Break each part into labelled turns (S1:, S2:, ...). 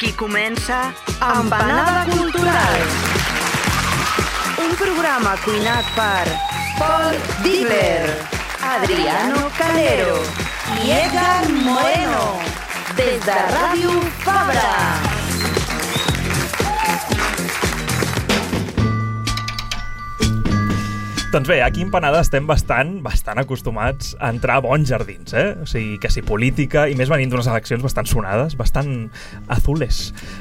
S1: Aquí comença Empanada Cultural. Un programa cuinat per Paul Dibler, Adriano Calero i Edgar Moreno. Des de Ràdio Fabra.
S2: Doncs bé, aquí a Empanada estem bastant, bastant acostumats a entrar a bons jardins, eh? O sigui, que si política, i més venint d'unes eleccions bastant sonades, bastant azules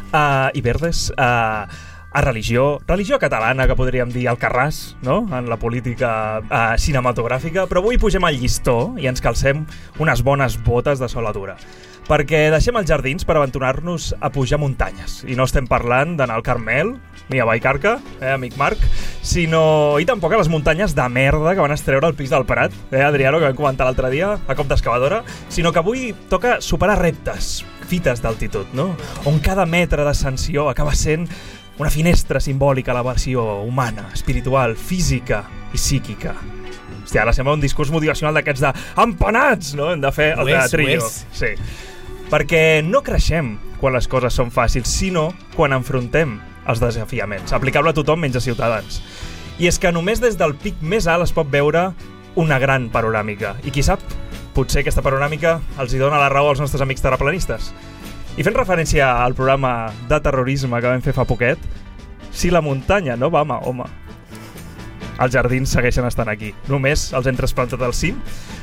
S2: uh, i verdes, uh, a religió, religió catalana, que podríem dir al Carràs, no?, en la política uh, cinematogràfica, però avui pugem al llistó i ens calcem unes bones botes de soladura perquè deixem els jardins per aventurar-nos a pujar muntanyes. I no estem parlant d'anar al Carmel, ni a Baicarca, eh, amic Marc, sinó, i tampoc a les muntanyes de merda que van estreure al pis del Prat, eh, Adriano, que vam comentar l'altre dia, a cop d'excavadora, sinó que avui toca superar reptes, fites d'altitud, no? On cada metre d'ascensió acaba sent una finestra simbòlica a la versió humana, espiritual, física i psíquica. Hòstia, ara sembla un discurs motivacional d'aquests de empanats, no? Hem de fer el de
S3: és.
S2: Sí. Perquè no creixem quan les coses són fàcils, sinó quan enfrontem els desafiaments. Aplicable a tothom menys a ciutadans. I és que només des del pic més alt es pot veure una gran panoràmica. I qui sap, potser aquesta panoràmica els hi dona la raó als nostres amics terraplanistes. I fent referència al programa de terrorisme que vam fer fa poquet, si la muntanya no va a Mahoma, els jardins segueixen estant aquí. Només els hem trasplantat al cim.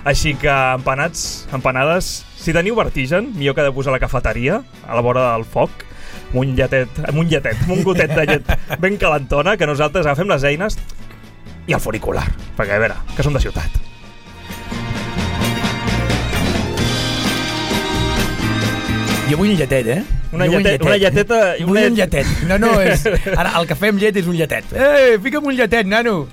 S2: Així que, empanats, empanades, si teniu vertigen, millor que de posar la cafeteria a la vora del foc, amb un lletet, amb un lletet, amb un gotet de llet ben calentona, que nosaltres agafem les eines i el funicular, perquè a veure, que som de ciutat.
S3: Jo vull un lletet, eh?
S2: Una
S3: Jo un
S2: lletet- una lleteta-
S3: Vull
S2: una-
S3: un lletet. No, no, és... Ara, el cafè amb llet és un lletet. Eh, fica'm un lletet, nano.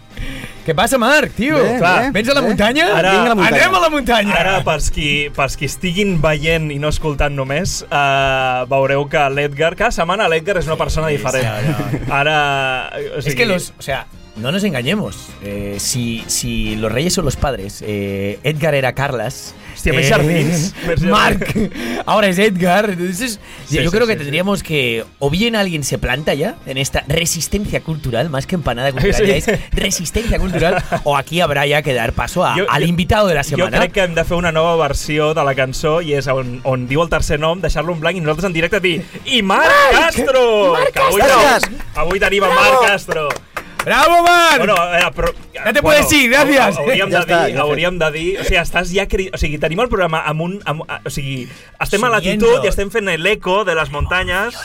S3: Què passa, Marc, tio?
S4: Bé,
S3: Clar,
S4: bé,
S3: Vens a la
S4: bé.
S3: muntanya?
S2: Ara-
S4: Vinga a la muntanya.
S3: Anem a la muntanya!
S2: Ara, pels qui, pels qui estiguin veient i no escoltant només, uh, veureu que l'Edgar, cada setmana l'Edgar és una persona diferent.
S3: sí,
S2: Ara... O sigui,
S3: Es que los, o sea, no nos engañemos. Eh, si, si los reyes son los padres, eh, Edgar era Carlas.
S2: Hostia, més jardins, jardins.
S3: Marc, ahora es Edgar. Entonces,
S2: Sí,
S3: yo
S2: sí,
S3: creo
S2: sí,
S3: que tendríamos que, o bien alguien se planta ya en esta resistencia cultural, más que empanada cultural, ya es resistencia cultural, o aquí habrá ya que dar paso a-
S2: Jo-
S3: al
S2: jo-
S3: invitado de la
S2: Jo
S3: semana.
S2: crec que hem de fer una nova versió de la cançó i és on, on diu el tercer nom, deixar-lo en blanc i nosaltres en directe dir i Marc Castro!
S3: Marc
S2: que avui,
S4: Castro!
S2: avui tenim a Marc Castro.
S3: ¡Bravo, Marc!
S2: Bueno, a veure, però...
S3: Ja te puedes ir, gràcies.
S2: Hauríem,
S4: Ja
S2: de
S4: està,
S2: dir,
S4: ja
S2: hauríem de dir... O sigui, estàs ja... Cri... O sigui, tenim el programa amb un... Amb, o sigui, estem a
S3: Subiendo.
S2: latitud i estem fent l'eco de les muntanyes.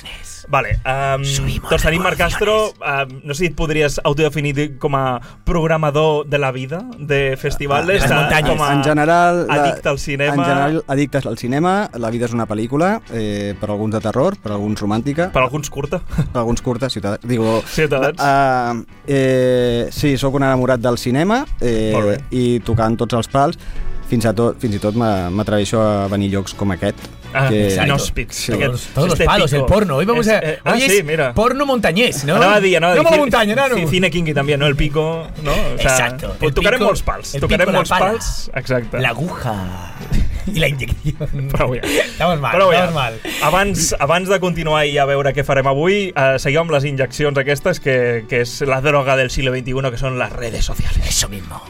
S2: Vale, um, doncs tenim Marc Castro, um, no sé si et podries autodefinir com a programador de la vida, de festivals,
S3: Ah, muntanyes.
S2: com a
S4: en general,
S2: addicte al cinema.
S4: En general, addictes al cinema. La vida és una pel·lícula, eh, per alguns de terror, per alguns romàntica,
S2: Per alguns curta.
S4: per alguns curta, ciutadans. Digo,
S2: Ciutadans.
S4: Uh, eh, sí, sóc un enamorat del cinema eh, i tocant tots els pals. Fins, a tot, fins i tot m'a- m'atreveixo a venir a llocs com aquest.
S2: Ah, inhòspits.
S4: Sí.
S3: Todos, los palos,
S2: pico.
S3: el porno. Hoy vamos
S2: Es-
S3: a.
S2: eh, ah,
S3: hoy
S2: sí,
S3: es
S2: mira.
S3: porno montañés, ¿no?
S2: Anava anava a
S3: la
S2: Ci-
S3: muntanya, nano.
S2: ci- Cine kinky també, no? El pico, no? O
S3: Exacto. El
S2: tocarem
S3: pico-
S2: molts pals.
S3: el
S2: Tocarem
S3: pico, la pala.
S2: pals. Exacte.
S3: La aguja y la inyección.
S2: Prou ja.
S3: Estamos mal,
S2: Prou ja.
S3: estamos mal.
S2: Abans, abans de continuar i a veure què farem avui, eh, seguim amb les injeccions aquestes, que, que és la droga del siglo XXI, que són les redes socials.
S3: Eso mismo.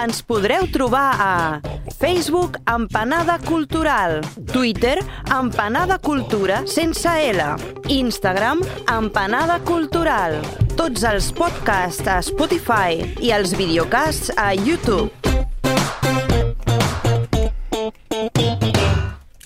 S1: Ens podreu trobar a Facebook Empanada Cultural, Twitter Empanada Cultura sense L, Instagram Empanada Cultural, tots els podcasts a Spotify i els videocasts a YouTube.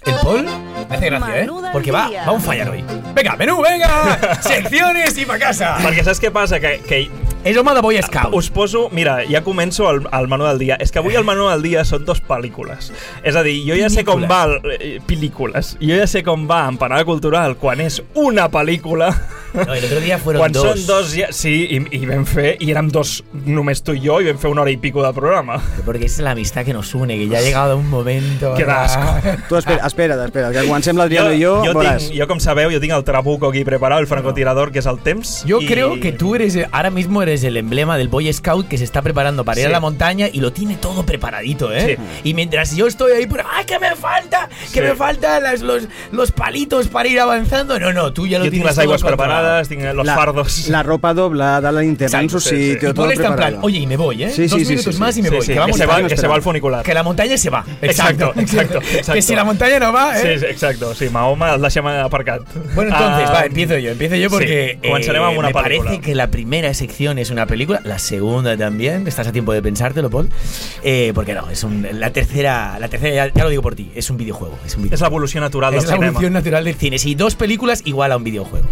S3: El Paul me hace gracia, ¿eh? Porque va, va un fallar hoy. Venga, menú, venga. Secciones y pa' casa.
S2: Perquè saps què passa? Que, que
S3: És home de Boy Scout.
S2: us poso... Mira, ja començo el, el menú del dia. És que avui el menú del dia són dos pel·lícules. És a dir, jo ja sé com va... El, eh, pel·lícules. Jo ja sé com va Empanada Cultural quan és una pel·lícula
S3: No, el otro día fueron
S2: Quan
S3: dos.
S2: són dos, ja, sí, i, i vam fer, i érem dos, només tu i jo, i vam fer una hora i pico de programa.
S3: Porque es la amistad que nos une, que ya ha llegado un momento.
S2: Qué
S3: ¿verdad?
S2: asco.
S4: Tu espera, espera, espera, que comencem l'Adriano i jo,
S2: jo,
S4: veuràs.
S2: tinc, jo, com sabeu, jo tinc el trabuco aquí preparat, el francotirador, que és el temps.
S3: Yo
S2: i...
S3: creo que tú eres, ahora mismo eres el emblema del Boy Scout que se está preparando para ir
S2: Sí.
S3: a la montaña y lo tiene todo preparadito, ¿eh?
S2: Sí.
S3: Y mientras yo estoy ahí, por, ¡ay, que me falta! ¡Que
S2: Sí.
S3: me faltan las- los, los palitos para ir avanzando! No, no, tú ya lo tienes
S2: aigües
S3: todo
S2: preparades, tinc los fardos.
S4: La ropa doblada, la linterna en su sitio, todo
S3: en plan,
S4: preparado.
S3: oye, y me voy, ¿eh?
S4: Sí,
S3: Dos
S4: sí, sí,
S3: minutos
S4: sí,
S3: más
S4: sí.
S3: y me
S2: Sí,
S3: voy.
S2: sí,
S3: que vamos
S2: que, se va, que se va el funicular.
S3: Que la montaña se va.
S2: Exacto, exacto, exacto.
S3: Que si la montaña no va, ¿eh?
S2: sí, exacto. Sí, Mahoma el deixem aparcat.
S3: Bueno, entonces,
S2: Ah,
S3: va, empiezo yo, empiezo yo porque
S2: amb una
S3: me parece que la primera sección es una película, la segunda también, estás a tiempo de pensártelo, Paul, eh, porque no, es un, la tercera, la tercera ya, ya lo digo por ti, es un videojuego, es un videojuego.
S2: l'evolució natural
S3: Es
S2: del
S3: la
S2: cinema.
S3: evolución natural del cine. Si dos películas igual a un videojuego.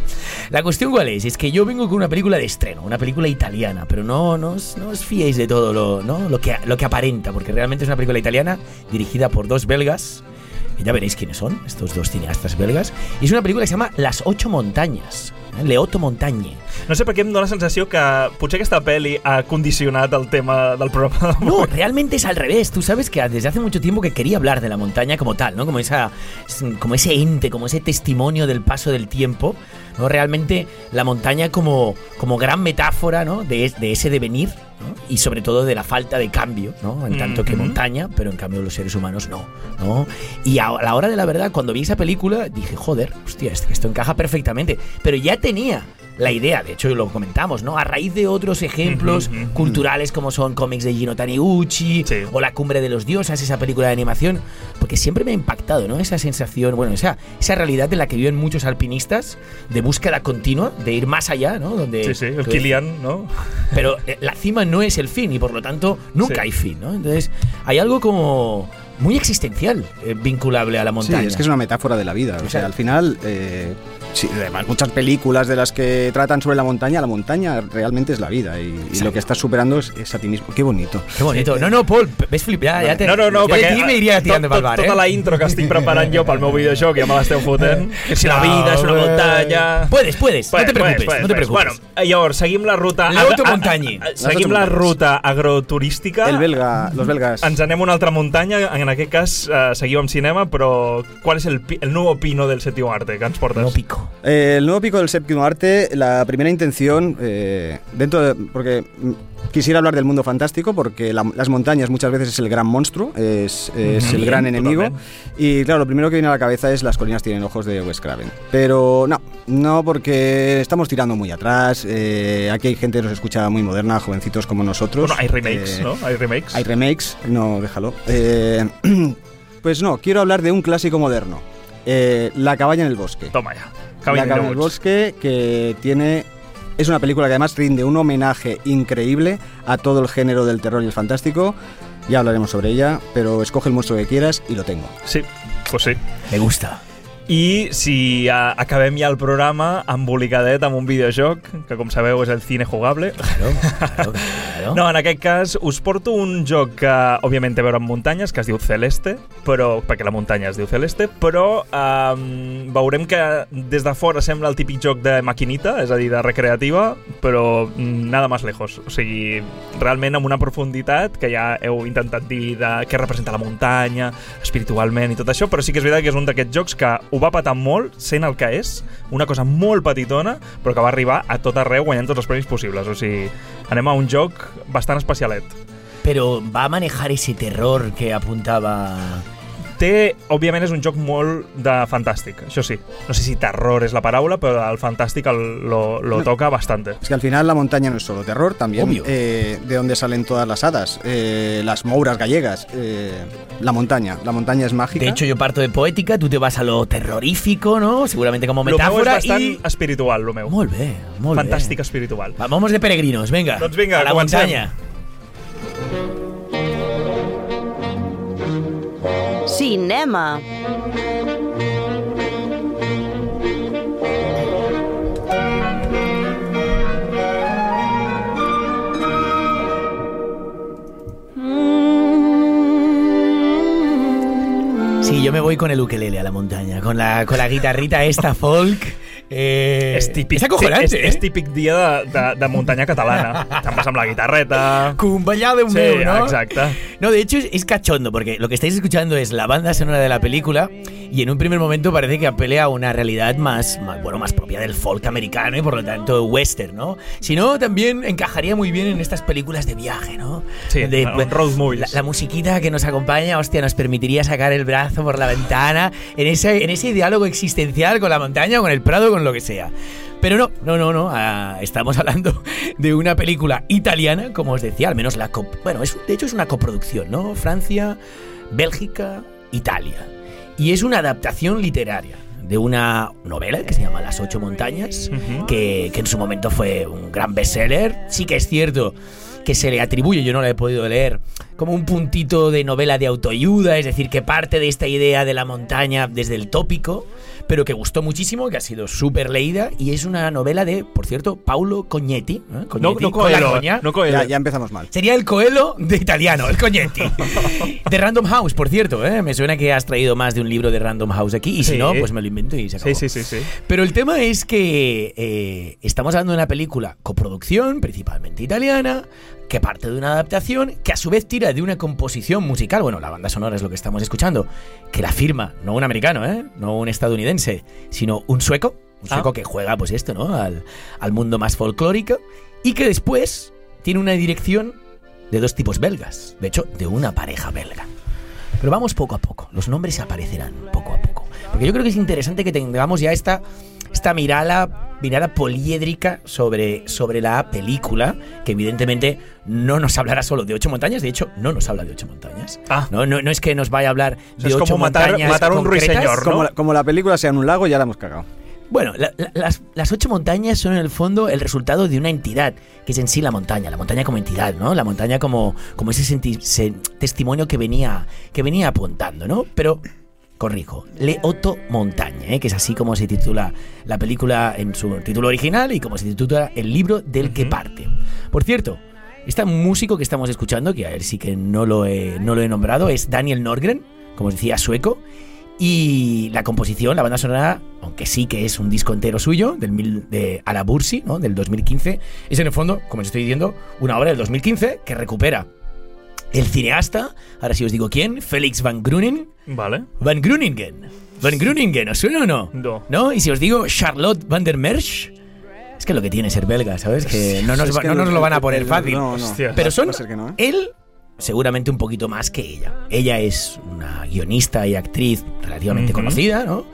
S3: La cuestión cuál es, es que yo vengo con una película de estreno, una película italiana, pero no, no, os, no os fiéis de todo lo, ¿no? lo, que, lo que aparenta, porque realmente es una película italiana dirigida por dos belgas, ya veréis quiénes son, estos dos cineastas belgas, y es una película que se llama Las ocho montañas, ¿eh? Le Otto Montagne.
S2: No sé per què em dóna la sensació que potser aquesta pel·li ha condicionat el tema del programa.
S3: No, realmente es al revés. Tú sabes que desde hace mucho tiempo que quería hablar de la montaña como tal, ¿no? Como esa, como ese ente, como ese testimonio del paso del tiempo, ¿no? Realmente la montaña como, como gran metáfora, ¿no? De, de ese devenir, ¿no? Y sobre todo de la falta de cambio, ¿no? En tanto que montaña, pero en cambio los seres humanos no, ¿no? Y a la hora de la verdad, cuando vi esa película, dije, joder, hostia, es que esto encaja perfectamente. Pero ya tenía la idea, de hecho lo comentamos, ¿no? A raíz de otros ejemplos
S2: Ujú, ujú.
S3: culturales como son cómics de Gino Taniguchi
S2: Sí.
S3: o La cumbre de los dioses, esa película de animación, porque siempre me ha impactado, ¿no? Esa sensación, bueno, esa, esa realidad en la que viven muchos alpinistas de búsqueda continua, de ir más allá, ¿no? Donde,
S2: Sí, sí, el Kilian, ¿no?
S3: Pero eh, la cima no es el fin y por lo tanto nunca
S2: Sí.
S3: hay fin, ¿no? Entonces hay algo como muy existencial eh, vinculable a la
S4: Sí,
S3: montaña.
S4: es que es una metáfora de la vida. O sea, al final, eh, sí, además muchas películas de las que tratan sobre la montaña, la montaña realmente es la vida y, lo que estás superando es, es a ti mismo. Qué bonito.
S3: Qué bonito. No, no, Paul, ves flip, ya, ya te,
S2: No, no, no,
S3: de
S2: perquè
S3: ti me iria pel bar, eh?
S2: tota la intro que estic preparant jo pel meu videojoc ja me l'esteu fotent. Que si la vida és una muntanya...
S3: Puedes, puedes, no te preocupes, no te preocupes.
S2: Bueno, llavors, seguim la ruta...
S3: Le Otto Montagne.
S2: a- a- Seguim la ruta agroturística.
S4: El belga, los belgas.
S2: Ens anem a una altra muntanya, en aquest cas eh, seguim amb cinema, però qual és el, pi- el nuevo pino del séptimo arte que ens portes?
S3: No pico.
S4: Eh, el nuevo pico del séptimo arte, la primera intención, eh, dentro de, porque quisiera hablar del mundo fantástico, porque la- las montañas muchas veces es el gran monstruo, es, el gran enemigo.
S2: totalmente.
S4: Y claro, lo primero que viene a la cabeza es las colinas tienen ojos de Wes Craven. Pero no, no porque estamos tirando muy atrás. eh, aquí hay gente que nos escucha muy moderna, jovencitos como nosotros.
S2: Bueno, hay remakes, ¿no? Hay remakes.
S4: Hay remakes, no, déjalo. Pues no, quiero hablar de un clásico moderno. eh, la cabaña en el bosque.
S2: Toma
S4: La
S2: Cabin in the Woods.
S4: bosque que tiene... Es una película que además rinde un homenaje increíble a todo el género del terror y el fantástico. Ya hablaremos sobre ella, pero escoge el monstruo que quieras y lo tengo.
S2: Sí, pues sí.
S3: Me gusta.
S2: I si uh, acabem ja el programa embolicadet amb un videojoc, que com sabeu és el cine jugable.
S3: Claro, claro, claro.
S2: No, en aquest cas us porto un joc que òbviament té a veure amb muntanyes, que es diu Celeste, però perquè la muntanya es diu Celeste, però um, veurem que des de fora sembla el típic joc de maquinita, és a dir, de recreativa, però mm, nada más lejos. O sigui, realment amb una profunditat que ja heu intentat dir de què representa la muntanya, espiritualment i tot això, però sí que és veritat que és un d'aquests jocs que ho va patar molt, sent el que és, una cosa molt petitona, però que va arribar a tot arreu guanyant tots els premis possibles. O sigui, anem a un joc bastant especialet.
S3: Pero va manejar ese terror que apuntaba.
S2: Té, òbviament, és un joc molt de fantàstic, això sí. No sé si terror és la paraula, però el fantàstic el, lo, lo toca bastante.
S4: Es que al final la montaña no es solo terror, también
S3: Obvio.
S4: eh, de donde salen todas las hadas, eh, las mouras gallegas, eh, la montaña. La montaña es mágica.
S3: De hecho, yo parto de poética, tú te vas a lo terrorífico, ¿no? Seguramente como
S2: Lo meu és
S3: metáfora
S2: bastant
S3: y.
S2: espiritual, lo meu.
S3: Molt bé, molt bé.
S2: Fantàstic espiritual.
S3: Va, Vamos de peregrinos, venga.
S2: Doncs vinga,
S3: a la
S2: comencem.
S3: montaña.
S1: Cinema.
S3: Sí, yo me voy con el ukelele a la montaña, con la, con la guitarrita esta folk. Eh,
S2: és típic,
S3: És acojonant,
S2: és,
S3: eh?
S2: és típic dia de, de, de muntanya catalana. Te'n vas amb la guitarreta...
S3: Cumballá de un
S2: Sí,
S3: meu, ¿no?
S2: exacte.
S3: No, de hecho es, es cachondo, porque lo que estáis escuchando es la banda sonora de la película y en un primer momento parece que apelea a una realidad más, más, bueno, más propia del folk americano y por lo tanto western, ¿no? Si no, también encajaría muy bien en estas películas de viaje, ¿no?
S2: Sí,
S3: De-
S2: en road movies.
S3: La, la musiquita que nos acompaña, hostia, nos permitiría sacar el brazo por la ventana en ese, en ese diálogo existencial con la montaña, con el prado, con lo que sea. Pero no, no, no, no. ah, estamos hablando de una película italiana, como os decía, al menos la bueno, es, de hecho es una coproducción, ¿no? Francia, Bélgica, Italia. Y es una adaptación literaria de una novela que se llama Las ocho montañas, que en su momento fue un gran bestseller. Sí que es cierto que se le atribuye, yo no la he podido leer, como un puntito de novela de autoayuda, es decir, que parte de esta idea de la montaña desde el tópico, pero que gustó muchísimo, que ha sido súper leída y es una novela de, por cierto, Paulo Cognetti. ¿eh?
S2: No,
S3: Cognetti,
S2: no
S3: con la
S2: Coelho,
S3: coña.
S2: no Coelho.
S4: Ya, ya empezamos mal.
S3: Sería el Coelho de italiano, el Cognetti. de Random House, por cierto, ¿eh? me suena que has traído más de un libro de Random House aquí y si
S2: Sí.
S3: no, pues me lo invento y se acabó.
S2: Sí, sí, sí, sí.
S3: Pero el tema es que eh, estamos hablando de una película coproducción, principalmente italiana, que parte de una adaptación, que a su vez tira de una composición musical, bueno, la banda sonora es lo que estamos escuchando, que la firma, no un americano, ¿eh? no un estadounidense, sino un sueco, un
S2: Ah.
S3: sueco que juega, pues esto, ¿no? Al, al mundo más folclórico, y que después tiene una dirección de dos tipos belgas, de hecho, de una pareja belga. Pero vamos poco a poco, los nombres aparecerán poco a poco. Porque yo creo que es interesante que tengamos ya esta, esta mirada, mirada poliédrica sobre, sobre la película, que evidentemente no nos hablará solo de ocho montañas, de hecho, no nos habla de ocho montañas.
S2: Ah.
S3: No, no, no es que nos vaya a hablar
S2: sea,
S3: de
S2: es
S3: ocho
S2: como matar-
S3: montañas.
S2: matar a un
S3: concretas.
S2: ruiseñor, ¿no?
S4: Como la, como la película sea en un lago, ya la hemos cagado.
S3: Bueno, la- la- las, las ocho montañas son en el fondo el resultado de una entidad, que es en sí la montaña, la montaña como entidad, ¿no? La montaña como, como ese, senti- se- testimonio que venía, que venía apuntando, ¿no? Pero, corrijo, Le Otto Montaña, ¿eh? que es así como se titula la película en su título original y como se titula el libro del que parte. Por cierto, este músico que estamos escuchando, que a él sí que no lo he, no lo he nombrado, es Daniel Norgren, como os decía, sueco. Y la composición, la banda sonora, aunque sí que es un disco entero suyo, del mil, de Alabursi, ¿no? del 2015, es en el fondo, como os estoy diciendo, una obra del 2015 que recupera el cineasta, ahora sí os digo quién, Félix Van Gruningen.
S2: Vale.
S3: Van Gruningen. Van Gruningen, ¿os suena o no?
S2: No.
S3: ¿No? Y si os digo Charlotte van der Merch, es que lo que tiene ser belga, ¿sabes? Que no nos,
S4: Es
S3: va-
S4: que
S3: no nos lo van a poner fácil.
S4: No, no.
S2: Hostia.
S3: Pero son
S4: que no, ¿eh?
S3: él seguramente un poquito más que ella. Ella es una guionista y actriz relativamente conocida, ¿no?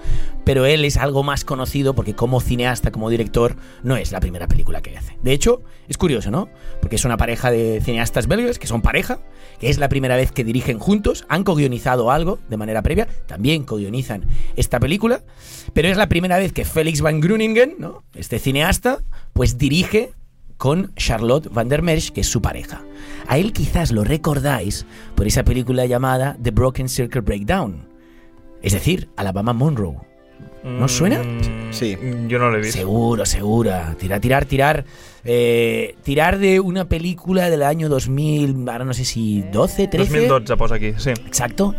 S3: Pero él es algo más conocido porque como cineasta, como director, no es la primera película que hace. De hecho, es curioso, ¿no? Porque es una pareja de cineastas belgas que son pareja, que es la primera vez que dirigen juntos, han co-guionizado algo de manera previa, también co-guionizan esta película, pero es la primera vez que Felix van Gruningen, ¿no? Este cineasta, pues dirige con Charlotte van der Merch, que es su pareja. A él quizás lo recordáis por esa película llamada The Broken Circle Breakdown. Es decir, Alabama Monroe. ¿No suena?
S2: Mm,
S4: Sí.
S2: Yo no lo he visto.
S3: Seguro, segura. Tirar, tirar, tirar. eh, tirar de una película del año 2000, ahora no sé si 12, 13.
S2: 2012 posa aquí, sí.
S3: Exacto.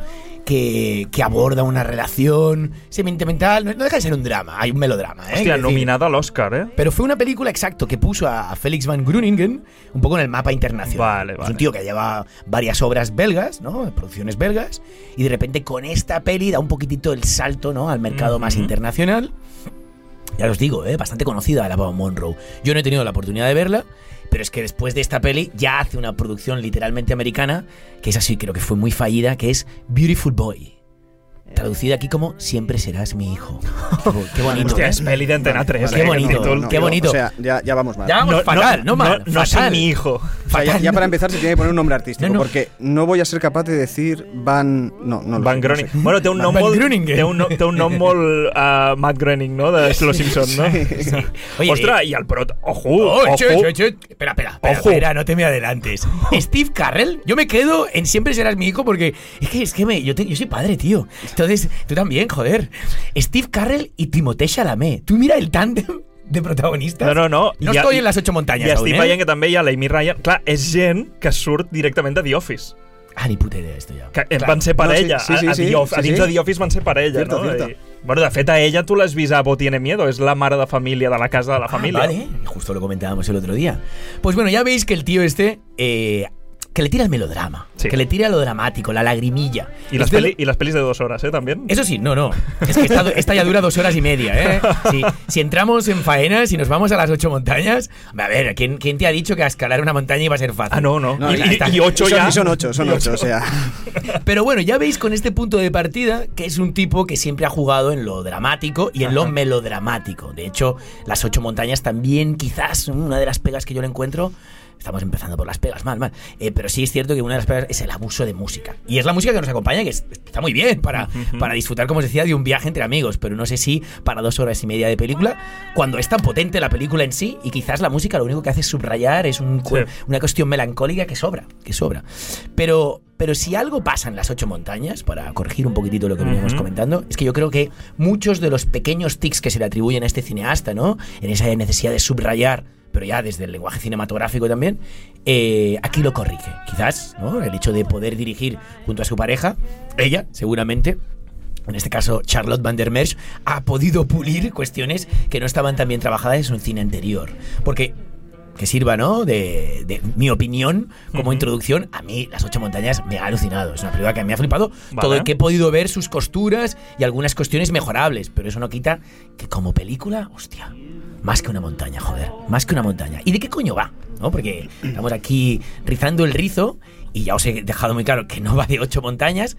S3: Que, que aborda una relación sentimental. No, no deja de ser un drama, hay un melodrama. ¿eh? Decir,
S2: nominada a l'Oscar, eh?
S3: Pero fue una película, exacto, que puso a, a Felix Van Gruningen un poco en el mapa internacional.
S2: Vale,
S3: Es un tío que lleva varias obras belgas, ¿no? Producciones belgas. Y de repente con esta peli da un poquitito el salto, ¿no? Al mercado más internacional. Ya os digo, ¿eh? bastante conocida la Bob Monroe. Yo no he tenido la oportunidad de verla, pero es que después de esta peli ya hace una producción literalmente americana, que es así, creo que fue muy fallida, que es Beautiful Boy. Traducida aquí como Siempre serás mi hijo. Qué, bo- qué bonito. ¿eh?
S2: és pel·li d'Antena 3.
S3: Qué
S2: eh,
S3: bonito,
S2: aquest títol.
S3: qué bonito.
S4: O sea, ya, ya vamos mal.
S3: Ya vamos fatal, no, mal.
S2: No, no soy
S3: fatal.
S2: mi hijo.
S4: O sea, ya, para empezar se tiene que poner un nombre artístico,
S3: No, no.
S4: porque no voy a ser capaz de decir Van... No, no lo
S2: Van
S4: no
S2: Groening.
S4: sé.
S2: Bueno, té un nom
S3: Van
S2: molt... Té un, no- té un nom molt uh, Matt Groening, no? De Los Simpsons, no? Sí.
S3: Oye,
S2: Ostres, i el prot... Ojo,
S3: Oh,
S2: ojo.
S3: che, che. Espera, espera, espera,
S2: Ojo.
S3: espera, no te me adelantes. Steve Carrell, yo me quedo en Siempre serás mi hijo porque es que, es que me, yo, te- yo soy padre, tío. Entonces, tú también, joder. Steve Carrell y Timothée Chalamet. Tú mira el tándem de protagonistas.
S2: No, no, no.
S3: No estoy en las ocho montañas
S2: I
S3: aún,
S2: estic
S3: eh?
S2: veient que també hi ha l'Amy Ryan. Clar, és gent que surt directament de The Office.
S3: Ah, ni puta idea esto ya.
S2: Que
S3: Claro.
S2: van ser
S4: No, sí, sí, sí,
S2: a, a,
S4: sí,
S2: The Office,
S4: sí,
S2: a dins
S4: sí.
S2: de The Office van ser parella,
S4: Cierto,
S2: no?
S4: cierto.
S2: I- Bueno, de fet, a ella tu l'has vist a Bo tiene miedo, és la mare de família de la casa de la
S3: Ah,
S2: família.
S3: vale, justo lo comentábamos el otro día. Pues bueno, ya veis que el tío este, eh, que le tira el melodrama,
S2: Sí.
S3: que le tira lo dramático, la lagrimilla. De lo-
S2: peli, I les pelis de dos hores, eh, també?
S3: Eso sí, no, no. Es que esta, esta ya dura dos horas y media, ¿eh? Si, si entramos en faenas y nos vamos a las ocho montañas, a ver, ¿quién, quién te ha dicho que a escalar una montaña iba a ser fácil?
S2: Ah, no, no.
S4: No, ya
S2: i,
S3: está.
S2: I ocho
S4: son,
S2: ja...
S4: son ocho, son ocho, o sea.
S3: Pero bueno, ya veis con este punto de partida que es un tipo que siempre ha jugado en lo dramático y en lo melodramático. De hecho, las ocho montañas también, quizás, una de las pegas que yo le encuentro. Estamos empezando por las pegas, mal, mal. Eh, pero sí es cierto que una de las pegas es el abuso de música. Y es la música que nos acompaña, que es- está muy bien para, para disfrutar, como os decía, de un viaje entre amigos. Pero no sé si para dos horas y media de película, cuando es tan potente la película en sí, y quizás la música lo único que hace es subrayar, es un cu-
S2: Sí.
S3: una cuestión melancólica que sobra, que sobra. Pero, pero si algo pasa en las ocho montañas, para corregir un poquitito lo que veníamos
S2: Ujú.
S3: comentando, es que yo creo que muchos de los pequeños tics que se le atribuyen a este cineasta, ¿no? En esa necesidad de subrayar, pero ya desde el lenguaje cinematográfico también, eh, aquí lo corrige. Quizás, ¿no? El hecho de poder dirigir junto a su pareja, ella, seguramente, en este caso Charlotte Van der Merch, ha podido pulir cuestiones que no estaban tan bien trabajadas en su cine anterior. Porque que sirva, ¿no? De, de mi opinión como
S2: Ujú.
S3: introducción. A mí, Las Ocho Montañas me ha alucinado. Es una película que me ha flipado.
S2: Vale.
S3: Todo el que he podido ver sus costuras y algunas cuestiones mejorables. Pero eso no quita que como película, hostia, más que una montaña, joder. Más que una montaña. ¿Y de qué coño va? ¿No? Porque estamos aquí rizando el rizo y ya os he dejado muy claro que no va de ocho montañas.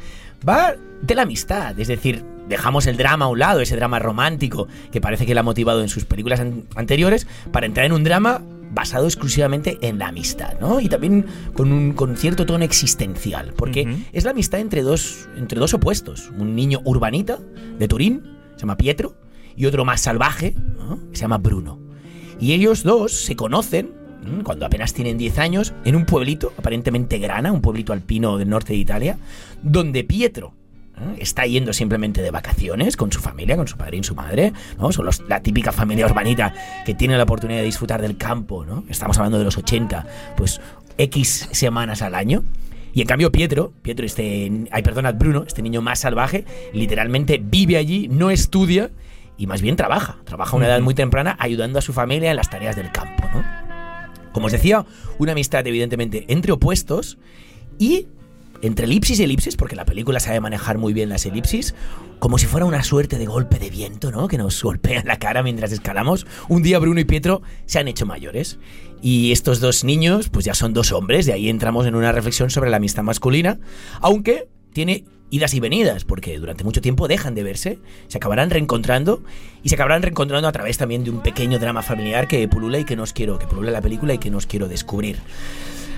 S3: Va de la amistad. Es decir, dejamos el drama a un lado, ese drama romántico que parece que le ha motivado en sus películas an- anteriores, para entrar en un drama basado exclusivamente en la amistad, ¿no? Y también con un con cierto tono existencial, porque es la amistad entre dos, entre dos opuestos. Un niño urbanita de Turín, se llama Pietro, y otro más salvaje, se llama Bruno. Y ellos dos se conocen ¿m? cuando apenas tienen 10 años en un pueblito, aparentemente grana, un pueblito alpino del norte de Italia, donde Pietro ¿eh? está yendo simplemente de vacaciones con su familia, con su padre y su madre, ¿no? Son los- la típica familia urbanita que tiene la oportunidad de disfrutar del campo, ¿no? Estamos hablando de los 80, pues X semanas al año. Y en cambio Pietro, Pietro este, ay perdona, Bruno, este niño más salvaje, literalmente vive allí, no estudia y más bien trabaja, trabaja a una edad muy temprana ayudando a su familia en las tareas del campo, ¿no? Como os decía, una amistad evidentemente entre opuestos y entre elipsis y elipsis, porque la película sabe manejar muy bien las elipsis, como si fuera una suerte de golpe de viento, ¿no? Que nos golpea en la cara mientras escalamos. Un día Bruno y Pietro se han hecho mayores. Y estos dos niños, pues ya son dos hombres, de ahí entramos en una reflexión sobre la amistad masculina, aunque tiene idas y venidas, porque durante mucho tiempo dejan de verse, se acabarán reencontrando y se acabarán reencontrando a través también de un pequeño drama familiar que pulula y que nos quiero, que pulula la película y que nos quiero descubrir.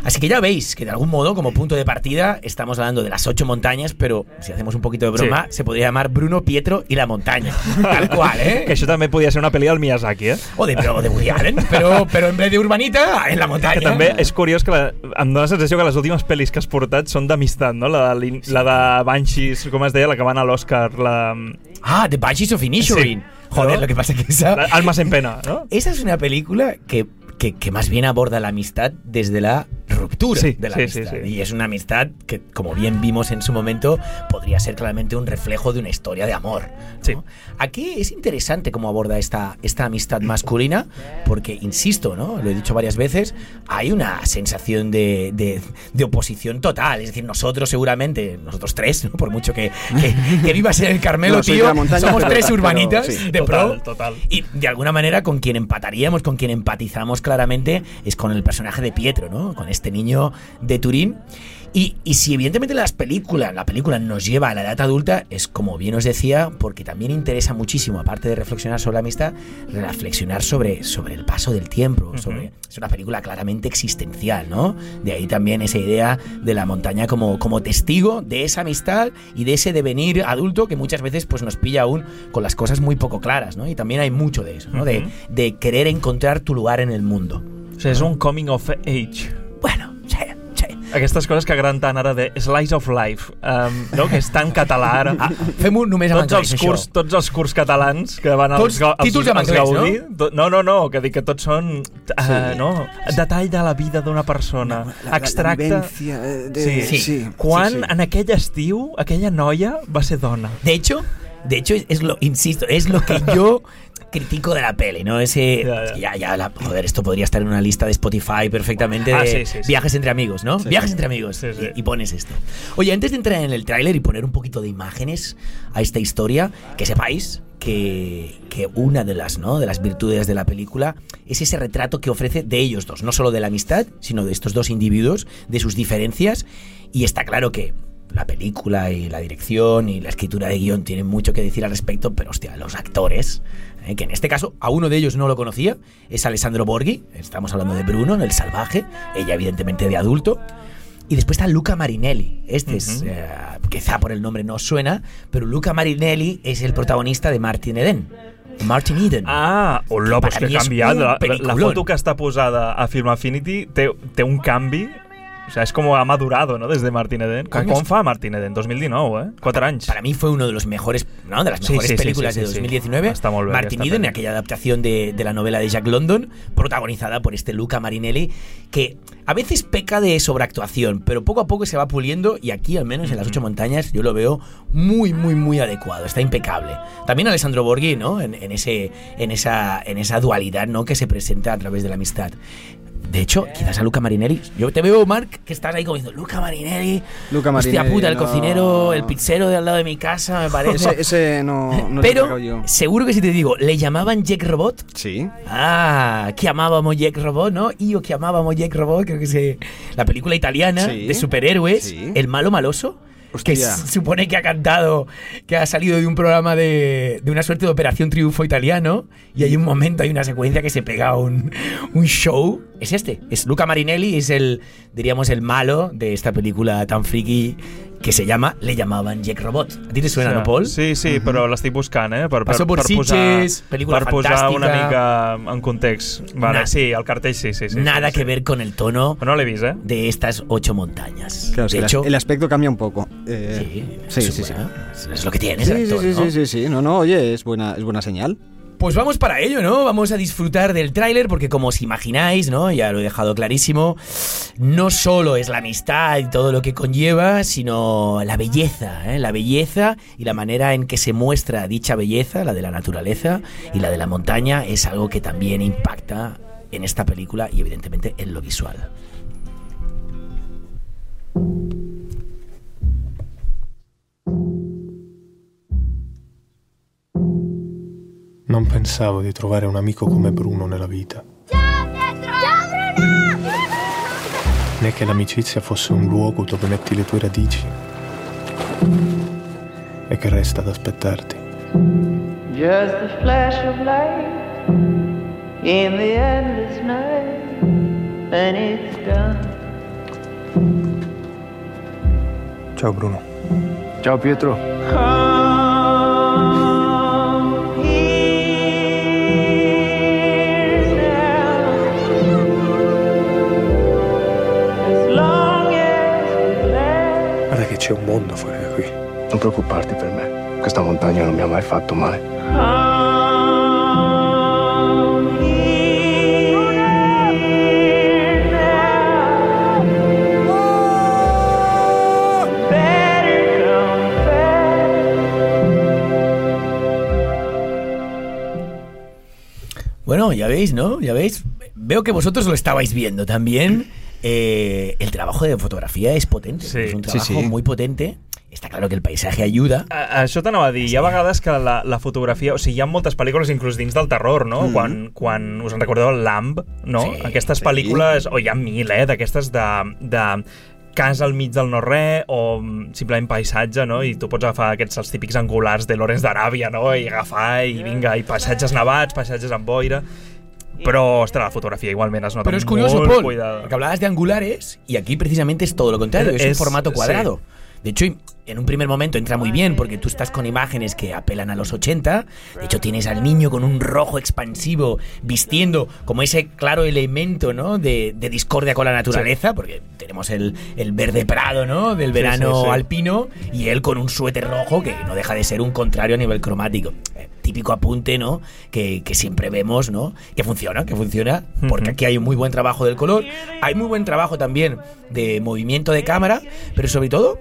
S3: Así que ya veis que de algún modo, como punto de partida, estamos hablando de las ocho montañas, pero si hacemos un poquito de broma, se podría llamar Bruno, Pietro y la montaña. Tal cual, ¿eh?
S2: Que això també podia ser una pel·li del Miyazaki, eh?
S3: O de, o de Woody Allen, pero, pero en vez de urbanita, en la montaña.
S2: Que també és curiós que la, em dóna la sensació que les últimes pel·lis que has portat són d'amistat, no? La, de la de Banshees, com es deia, la que van a l'Oscar, la,
S3: Ah, The Banshees of Inisherin.
S2: Sí.
S3: Joder,
S2: ¿No?
S3: lo que pasa que esa...
S2: Almas en pena, no?
S3: Esa es una película que, que, que más bien aborda la amistad desde la ruptura
S2: Sí,
S3: de la
S2: sí,
S3: amistad.
S2: sí.
S3: Y es una amistad que, como bien vimos en su momento, podría ser claramente un reflejo de una historia de amor. ¿no?
S2: Sí.
S3: Aquí es interesante cómo aborda esta, esta amistad masculina, porque, insisto, ¿no? lo he dicho varias veces, hay una sensación de, de- de oposición total. Es decir, nosotros seguramente, nosotros tres, ¿no? por mucho que, que, que vivas en el Carmelo,
S4: No,
S3: tío,
S4: montaña,
S3: somos
S4: pero-
S3: tres
S4: pero
S3: urbanitas
S4: sí.
S3: de
S2: Total,
S3: pro.
S2: total.
S3: Y de alguna manera con quien empataríamos, con quien empatizamos claramente, es con el personaje de Pietro, ¿no? Con este niño de Turín. Y, y si evidentemente las películas, la película nos lleva a la edad adulta, es como bien os decía, porque también interesa muchísimo, aparte de reflexionar sobre la amistad, reflexionar sobre, sobre el paso del tiempo. Sobre, es una película claramente existencial, ¿no? De ahí también esa idea de la montaña como, como testigo de esa amistad y de ese devenir adulto que muchas veces pues, nos pilla aún con las cosas muy poco claras, ¿no? Y también hay mucho de eso, ¿no? De, de querer encontrar tu lugar en el mundo.
S2: O sigui, és un coming of age. Aquestes coses que agraden tant ara de Slice of Life, um, no? que és tan català ara.
S3: Ah, fem-ho només en
S2: tots els,
S3: anglès,
S2: curs,
S3: això.
S2: tots els curs catalans que van als,
S3: Tots
S2: als,
S3: títols
S2: als
S3: anglès,
S2: Gaudí, no? no, no, no, que dic que tots són uh,
S4: Sí.
S2: no? detall de la vida d'una persona, extracte...
S4: vivencia, eh, de-
S2: Sí.
S3: Sí.
S4: sí,
S2: Quan
S4: sí, sí.
S2: en aquell estiu aquella noia va ser dona.
S3: De hecho, De hecho, es, es lo, insisto, es lo que yo critico de la peli, ¿no? Ese.
S2: Ya, ya.
S3: Ya, la- joder, esto podría estar en una lista de Spotify perfectamente
S2: Ah,
S3: de
S2: sí, sí, sí.
S3: viajes entre amigos, ¿no? Viajes entre amigos. Y, y pones esto. Oye, antes de entrar en el tráiler y poner un poquito de imágenes a esta historia, que sepáis que, que una de las, ¿no? de las virtudes de la película es ese retrato que ofrece de ellos dos, no solo de la amistad, sino de estos dos individuos, de sus diferencias. Y está claro que la película y la dirección y la escritura de guion tienen mucho que decir al respecto, pero hostia, los actores, eh, que en este caso a uno de ellos no lo conocía, es Alessandro Borghi, estamos hablando de Bruno, el salvaje, ella evidentemente de adulto. Y después está Luca Marinelli. Este es, eh, quizá por el nombre no suena, pero Luca Marinelli es el protagonista de Martin Eden. Martin Eden.
S2: Ah, hola, pues que
S3: un
S2: La, la, foto que està posada a Film Affinity té, té un canvi. O sea, es como ha madurado, ¿no? Desde Martin Eden.
S3: Coño,
S2: ¿Cómo
S3: es-
S2: fa Martin Eden? 2019, ¿eh? Quatre anys.
S3: Para mí fue uno de los mejores, ¿no? De las mejores
S2: sí, sí,
S3: películas
S2: sí,
S3: de
S2: sí, sí.
S3: 2019.
S2: Está bé,
S3: Martin Eden,
S2: peli.
S3: aquella adaptación de, de la novela de Jack London, protagonizada por este Luca Marinelli, que a veces peca de sobreactuación, pero poco a poco se va puliendo y aquí, al menos en las ocho montañas, yo lo veo muy, muy, muy adecuado. Está impecable. También Alessandro Borghi, ¿no? En, en ese, en, esa, en esa dualidad, ¿no? Que se presenta a través de la amistad. De hecho, quizás a Luca Marinelli. Yo te veo, Mark, que estás ahí como diciendo, Luca Marinelli.
S4: Luca
S3: Hostia
S4: Marinelli,
S3: puta, el
S4: no.
S3: cocinero, el pizzero de al lado de mi casa, me parece.
S4: Ese, ese no,
S3: Pero
S4: yo.
S3: seguro que si te digo, ¿le llamaban Jack Robot?
S4: Sí.
S3: Ah, que amábamos Jack Robot, ¿no? Y yo que amábamos Jack Robot, creo que es la película italiana
S4: Sí.
S3: de superhéroes,
S4: Sí.
S3: El malo maloso. Que se supone que ha cantado, que ha salido de un programa de, de una suerte de Operación Triunfo italiano. Y hay un momento, hay una secuencia que se pega un, un show. Es este, es Luca Marinelli, es el, diríamos, el malo de esta película tan friki que se llama Le llamaban Jack Robot. ¿A ti te suena, no, Paul?
S2: Sí, sí, però l'estic buscant, eh? Per, per,
S3: Passo por
S2: per posar,
S3: Sitges, pel·lícula
S2: per posar una
S3: fantàstica.
S2: mica en context. Vale,
S3: Na-
S2: sí, el cartell sí, sí. sí
S3: Nada
S2: sí,
S3: que
S2: sí.
S3: ver con el tono
S2: No l'he vist, eh?
S3: de estas ocho montañas.
S4: Claro,
S3: de hecho,
S4: el aspecto cambia un poco. Eh,
S3: sí,
S4: sí,
S3: es
S4: sí, sí.
S3: es- lo que tiene
S4: Sí,
S3: ese
S4: sí,
S3: actor,
S4: sí,
S3: ¿no?
S4: sí, sí, sí. No, no, oye, es buena, es buena señal.
S3: Pues vamos para ello, ¿no? Vamos a disfrutar del tráiler porque como os imagináis, ¿no? Ya lo he dejado clarísimo, no solo es la amistad y todo lo que conlleva, sino la belleza, ¿eh? La belleza y la manera en que se muestra dicha belleza, la de la naturaleza y la de la montaña, es algo que también impacta en esta película y evidentemente en lo visual.
S5: Non pensavo di trovare un amico come Bruno nella vita. Né che l'amicizia fosse un luogo dove metti le tue radici e che resta ad aspettarti.
S6: Just a flash of light in the endless night, and it's done.
S5: Ciao Bruno.
S7: Ciao Pietro.
S5: C'è un mondo fuori da qui.
S7: Non preoccuparti per me. Questa montagna non mi ha mai fatto male.
S3: Bueno, ya veis, ¿no? Ya veis. Veo que vosotros lo estabais viendo también. Eh, el trabajo de fotografía es potente.
S2: Sí,
S3: es un
S4: sí,
S3: trabajo
S4: sí.
S3: muy potente. Está claro que el paisaje ayuda.
S2: A- Això t'anava a dir, hi ha vegades que la, la fotografia... O sigui, hi ha moltes pel·lícules inclús dins del terror, no?
S4: Mm.
S2: Quan, quan us en recordeu el Lamb, no?
S3: Sí,
S2: Aquestes
S4: sí.
S2: pel·lícules, o hi ha mil, eh? D'aquestes de, de casa al mig del no-res o mm, simplement paisatge, no? I tu pots agafar aquests els típics angulars de Lorenz d'Aràbia, no? I agafar i vinga, i paisatges nevats, paisatges amb boira... Però, ostres, la fotografia igualment es nota
S3: Pero es curioso, Paul, porque hablabas de angulares y aquí precisamente es todo lo contrario, es, un formato
S2: sí.
S3: cuadrado. De hecho, en un primer momento entra muy bien porque tú estás con imágenes que apelan a los 80. De hecho, tienes al niño con un rojo expansivo vistiendo como ese claro elemento ¿no? de, de discordia con la naturaleza, porque tenemos el, el verde prado ¿no? del verano
S2: sí, sí.
S3: alpino y él con un suéter rojo que no deja de ser un contrario a nivel cromático. Eh, típico apunte ¿no? que, que siempre vemos ¿no? que funciona, que funciona, porque aquí hay un muy buen trabajo del color, hay muy buen trabajo también de movimiento de cámara, pero sobre todo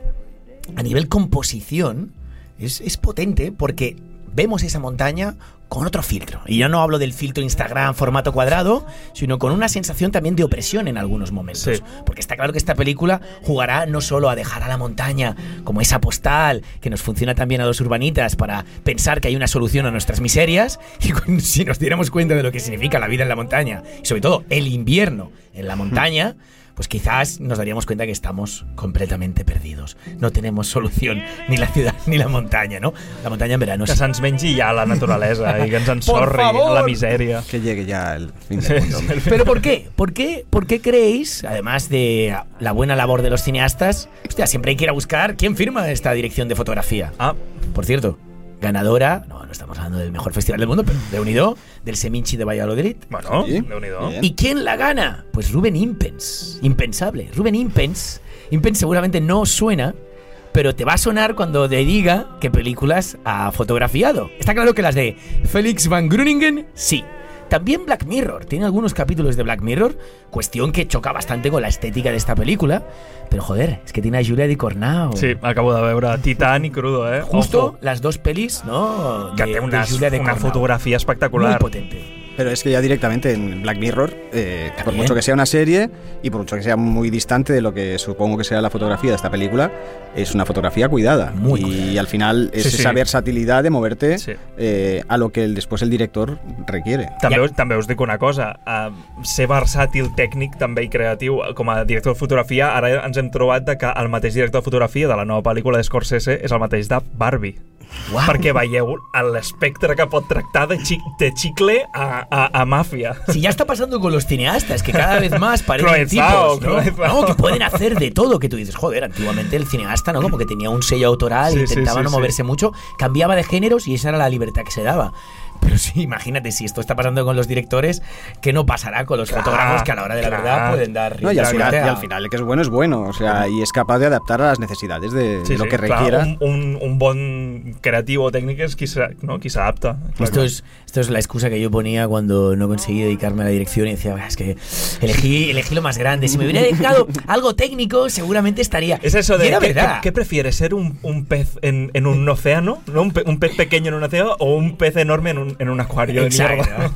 S3: a nivel composición, es, es potente porque vemos esa montaña con otro filtro. Y yo no hablo del filtro Instagram formato cuadrado, sino con una sensación también de opresión en algunos momentos.
S2: Sí.
S3: Porque está claro que esta película jugará no solo a dejar a la montaña como esa postal que nos funciona también a los urbanitas para pensar que hay una solución a nuestras miserias, y con- si nos diéramos cuenta de lo que significa la vida en la montaña, y sobre todo el invierno en la montaña, pues quizás nos daríamos cuenta que estamos completamente perdidos. No tenemos solución ni la ciudad ni la montaña, ¿no? La montaña en verano
S2: Que
S3: sí.
S2: se'ns mengi ja la naturalesa i que ens ensorri
S3: favor!
S2: la misèria.
S4: Que llegue ya el fin del mundo.
S3: Pero ¿por qué? ¿Por qué? ¿Por qué creéis, además de la buena labor de los cineastas, hostia, siempre hay que ir a buscar quién firma esta dirección de fotografía?
S2: Ah,
S3: Por cierto, ganadora, no, no estamos hablando del mejor festival del mundo, pero de unido, del Seminci de Valladolid.
S2: bueno,
S4: Sí, bien.
S3: ¿Y quién la gana? Pues Ruben Impens. Impensable. Ruben Impens. Impens seguramente no suena, pero te va a sonar cuando te diga qué películas ha fotografiado. Está claro que las de Felix Van Gruningen, sí. También Black Mirror. Tiene algunos capítulos de Black Mirror, cuestión que choca bastante con la estética de esta película. Pero joder, es que tiene a Julia Di Cornao.
S2: Sí, acabo de veure Titán i Crudo, eh?
S3: Justo
S2: Ojo,
S3: las dos pelis, ¿no?
S2: que
S3: de-
S2: té
S3: de
S2: una,
S3: Julia Cornao. Muy
S2: espectacular.
S3: potente.
S4: Pero es que ya directamente en Black Mirror, eh, por mucho que sea una serie y por mucho que sea muy distante de lo que supongo que sea la fotografía de esta película, es una fotografía cuidada.
S3: Muy
S4: y
S3: cuidada.
S4: al final es
S2: Sí, sí.
S4: esa versatilidad de moverte
S2: Sí.
S4: eh, a lo que el, después el director requiere.
S2: També,
S3: Ja.
S2: us, també us dic una cosa, uh, ser versàtil tècnic també i creatiu com a director de fotografia, ara ens hem trobat de que el mateix director de fotografia de la nova pel·lícula de Scorsese és el mateix de Barbie.
S3: Uau.
S2: Perquè veieu l'espectre que pot tractar de, xic, de xicle a, a, a màfia.
S3: Si ya está pasando con los cineastas, que cada vez más parecen tipos, ¿no? No, que pueden hacer de todo, que tú dices, joder, antiguamente el cineasta, ¿no? Como que tenía un sello autoral,
S2: Sí,
S3: intentaba
S2: sí,
S3: no moverse mucho, cambiaba de géneros y esa era la libertad que se daba. Pero sí, imagínate, si esto está pasando con los directores, ¿qué no pasará con los
S2: Claro,
S3: fotógrafos que a la hora de la
S2: claro.
S3: verdad pueden dar
S4: No, y, al final,
S3: suelta
S4: y
S3: a-
S4: al final el que es bueno es bueno, o sea, y es capaz de adaptar a las necesidades de, de lo que
S2: clar,
S4: requiera.
S2: un, un, un bon creatiu o tècnic és qui s'ha- no? qui s'adapta. Clar,
S3: Esto es, esto es la excusa que yo ponía cuando no conseguí dedicarme a la dirección y decía, "Ah, es que elegí, elegí lo más grande. Si me hubiera dedicado algo técnico, seguramente estaría.
S2: Es eso de ¿qué,
S3: verdad.
S2: ¿qué, qué prefieres? ¿Ser un, un pez en, en un océano? ¿no? Un, pe- un pez pequeño en un océano o un pez enorme en un, en un acuario de mierda?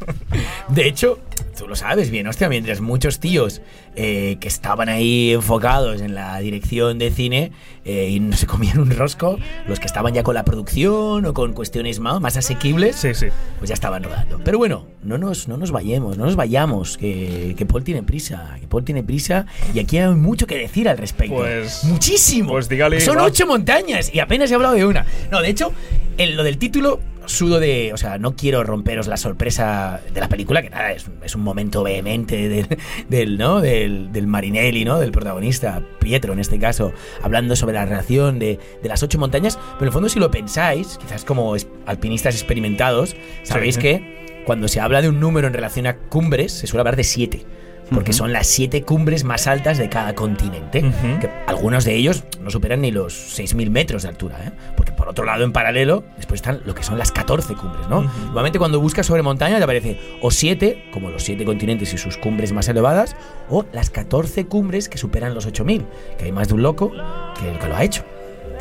S3: De hecho, tú lo sabes bien, hostia, mientras muchos tíos eh, que estaban ahí enfocados en la dirección de cine eh, y no se comían un rosco, los que estaban ya con la producción o con cuestiones más, más asequibles,
S2: Sí, sí.
S3: pues ya estaban rodando. Pero bueno, no nos, no nos vayamos, no nos vayamos, que, que Paul tiene prisa, que Paul tiene prisa y aquí hay mucho que decir al respecto.
S2: Pues-
S3: Muchísimo.
S2: pues dígale,
S3: Son ocho montañas y apenas he hablado de una. No, de hecho, en lo del título sudo de, o sea, no quiero romperos la sorpresa de la película, que nada, es, es un momento vehemente del, del, ¿no? Del, del Marinelli, ¿no? Del protagonista, Pietro en este caso, hablando sobre la relación de, de las ocho montañas, pero en el fondo si lo pensáis, quizás como alpinistas experimentados, sabéis
S2: Sí.
S3: que cuando se habla de un número en relación a cumbres, se suele hablar de siete. Porque son las siete cumbres más altas de cada continente.
S2: Ujú.
S3: que algunos de ellos no superan ni los 6.000 metros de altura. ¿eh? Porque por otro lado, en paralelo, después están lo que son las 14 cumbres. ¿no?
S2: Ujú.
S3: Normalmente cuando buscas sobre montaña te aparece o 7, como los 7 continentes y sus cumbres más elevadas, o las 14 cumbres que superan los 8.000. Que hay más de un loco que, que lo ha hecho.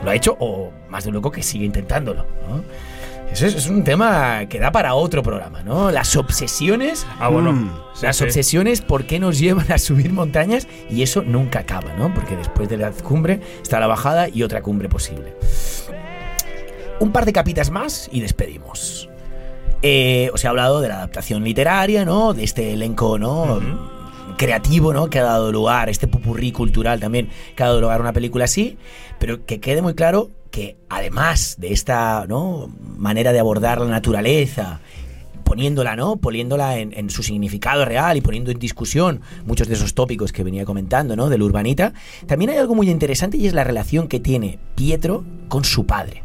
S3: Lo ha hecho o más de un loco que sigue intentándolo. ¿no? Eso es, es un tema que da para otro programa, ¿no? Las obsesiones
S2: Ah, bueno.
S4: Mm.
S3: Las
S2: sí.
S3: obsesiones, ¿por qué nos llevan a subir montañas? Y eso nunca acaba, ¿no? Porque después de la cumbre está la bajada y otra cumbre posible. Un par de capitas más y despedimos. Eh, os he hablado de la adaptación literaria, ¿no? De este elenco, ¿no? creativo, ¿no? Que ha dado lugar, este pupurrí cultural también, que ha dado lugar a una película así, pero que quede muy claro que además de esta, ¿no? Manera de abordar la naturaleza poniéndola, ¿no? Poniéndola en, en su significado real y poniendo en discusión muchos de esos tópicos que venía comentando, ¿no? Del urbanita. También hay algo muy interesante y es la relación que tiene Pietro con su padre.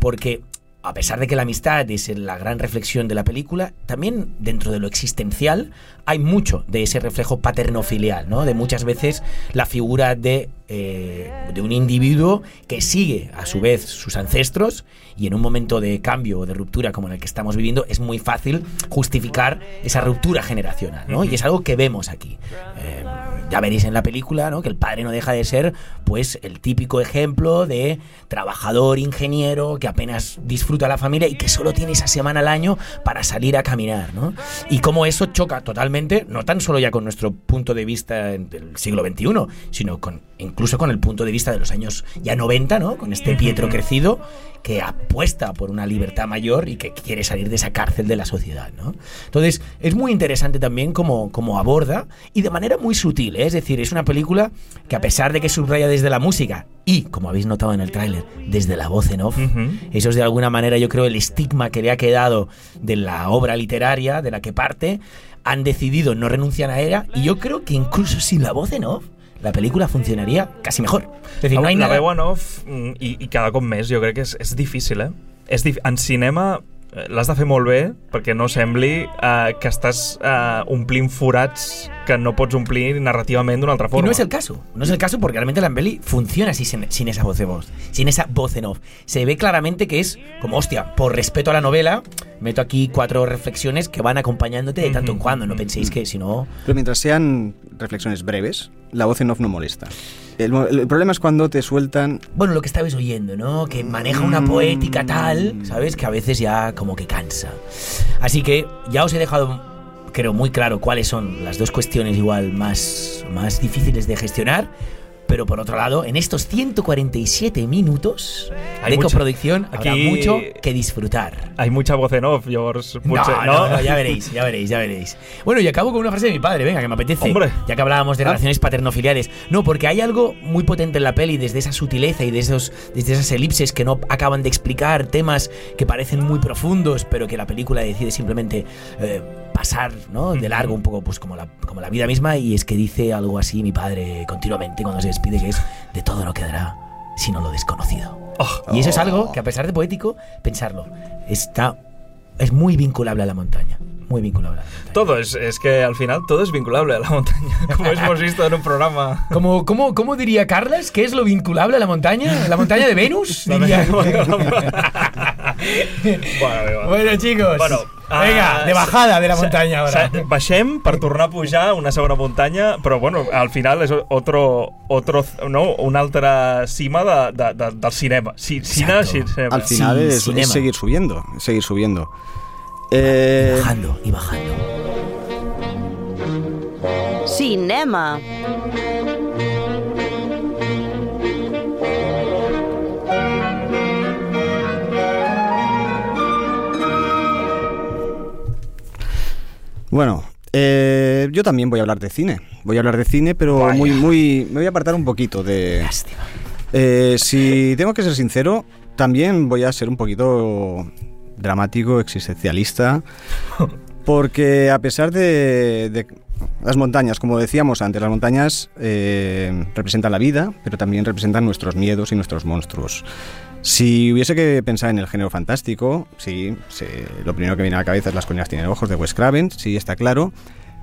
S3: Porque a pesar de que la amistad es la gran reflexión de la película, también dentro de lo existencial hay mucho de ese reflejo paterno-filial, ¿no? De muchas veces la figura de, eh, de un individuo que sigue a su vez sus ancestros y en un momento de cambio o de ruptura como en el que estamos viviendo es muy fácil justificar esa ruptura generacional, ¿no? Y es algo que vemos aquí. Eh, ya veréis en la película, ¿no? Que el padre no deja de ser, pues, el típico ejemplo de trabajador, ingeniero, que apenas disfruta la familia y que solo tiene esa semana al año para salir a caminar, ¿no? Y cómo eso choca totalmente, no tan solo ya con nuestro punto de vista del siglo XXI, sino con incluso con el punto de vista de los años ya 90, ¿no? Con este Pietro crecido que apuesta por una libertad mayor y que quiere salir de esa cárcel de la sociedad, ¿no? Entonces, es muy interesante también cómo, cómo aborda y de manera muy sutil, ¿eh? Es decir, es una película que a pesar de que subraya desde la música y, como habéis notado en el tráiler, desde la voz en off, eso es de alguna manera yo creo el estigma que le ha quedado de la obra literaria de la que parte, han decidido no renunciar a ella y yo creo que incluso sin la voz en off, la película funcionaria casi mejor. Es decir, no hay
S2: la
S3: nada...
S2: veu en off, mm, i, i cada cop més, jo crec que és, és difícil, eh? És dif en cinema l'has de fer molt bé perquè no sembli eh, que estàs eh, omplint forats que no pots omplir narrativament d'una altra
S3: Y
S2: forma.
S3: no es el caso, no es el caso porque realmente la peli funciona así sin, sin esa voz de voz, sin esa voz en off. Se ve claramente que es como, hostia, por respeto a la novela, meto aquí cuatro reflexiones que van acompañándote de tanto en cuando. No penséis que si no.
S4: Pero mientras sean reflexiones breves, la voz en off no molesta. El, el problema es cuando te sueltan
S3: Bueno, lo que estabais oyendo, ¿no? Que maneja una poética tal, ¿sabes? Que a veces ya como que cansa. Así que ya os he dejado, creo, muy claro cuáles son las dos cuestiones igual más, más difíciles de gestionar. Pero por otro lado, en estos 147 minutos
S2: Hay
S3: de
S2: mucha-
S3: coproducción habrá
S2: aquí-
S3: mucho que disfrutar.
S2: Hay mucha voz en off, llavors
S3: No,
S2: potser...
S3: no, no, ya veréis, ya veréis, ya veréis. Bueno, y acabo con una frase de mi padre, venga, que me apetece.
S2: Hombre.
S3: Ya que hablábamos de
S2: Ah.
S3: relaciones paternofiliales. No, porque hay algo muy potente en la peli desde esa sutileza y de esos, desde esas elipses que no acaban de explicar temas que parecen muy profundos, pero que la película decide simplemente eh, pasar ¿no? de largo un poco pues como la, como la vida misma. Y es que dice algo así mi padre continuamente cuando se despide, que es de todo no quedará sino lo desconocido.
S2: Oh,
S3: Y eso es algo que a pesar de poético, pensarlo, está es muy vinculable a la montaña, muy vinculable a la montaña.
S2: todo es, es que al final todo es vinculable a la montaña, como hemos visto en un programa.
S3: Como, ¿cómo, ¿Cómo diría Carlas? ¿Qué es lo vinculable a la montaña? ¿La montaña de Venus? Diría.
S2: bueno,
S3: chicos.
S2: Bueno,
S3: venga,
S2: ah,
S3: de bajada de la ahora.
S2: sa- Baixem per tornar a pujar una segona muntanya, però bueno, al final és otro, otro, no, una altra cima de, de, de, del cinema. Sí, cine, cinema.
S4: Al final
S3: Sí,
S4: es, es
S3: cinema.
S4: seguir subiendo, es seguir subiendo. Eh,
S3: Bajando y bajando.
S1: Cinema.
S4: bueno, eh, yo también voy a hablar de cine. Voy a hablar de cine, pero
S2: Vaya.
S4: muy, muy. Me voy a apartar un poquito de.
S3: Lástima.
S4: Eh, si tengo que ser sincero, también voy a ser un poquito dramático, existencialista, porque a pesar de, las montañas, como decíamos antes, las montañas eh, representan la vida, pero también representan nuestros miedos y nuestros monstruos. Si hubiese que pensar en el género fantástico, sí, sí, lo primero que viene a la cabeza es Las colinas tienen ojos de Wes Craven, sí, está claro,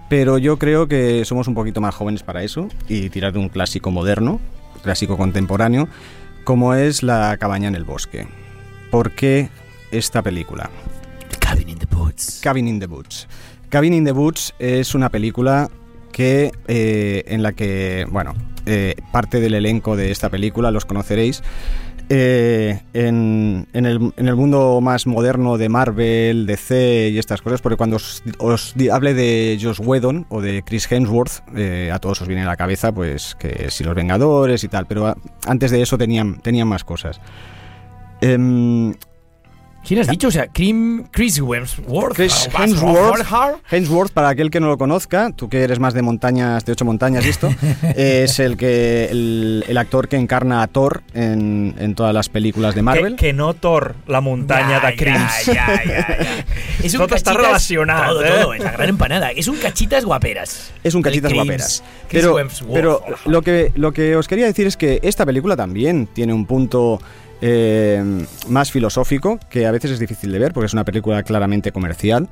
S4: pero yo creo que somos un poquito más jóvenes para eso y tirar de un clásico moderno, clásico contemporáneo, como es La cabaña en el bosque. ¿Por qué esta película?
S3: Cabin in the Woods.
S4: Cabin in the Woods. Cabin in the Woods es una película que eh, en la que, bueno, eh, parte del elenco de esta película los conoceréis. eh, en, en el, en el mundo más moderno de Marvel, DC y estas cosas, porque cuando os, hable de Josh Whedon o de Chris Hemsworth, eh, a todos os viene a la cabeza, pues que si los Vengadores y tal, pero a- antes de eso tenían, tenían más cosas. Em,
S3: ¿Quién has dicho? O sea, Chris Hemsworth.
S4: Chris Hemsworth,
S3: Hemsworth.
S4: Para aquel que no lo conozca, tú que eres más de montañas, de ocho montañas y esto, es el que el, el actor que encarna a Thor en, en todas las películas de Marvel.
S2: que no Thor, la muntanya
S3: Ya,
S2: de crims.
S3: Ya, ya. Es un
S2: Tot està
S3: cachitas-
S2: relacionat,
S3: Todo,
S2: eh?
S3: todo, es la gran empanada. Es un cachitas guaperas.
S4: Es un cachitas
S3: Crims,
S4: guaperas.
S3: Chris
S4: Pero,
S3: Hemsworth.
S4: pero lo, que, lo que os quería decir es que esta película también tiene un punto eh, más filosófico, que a veces es difícil de ver, porque es una película claramente comercial,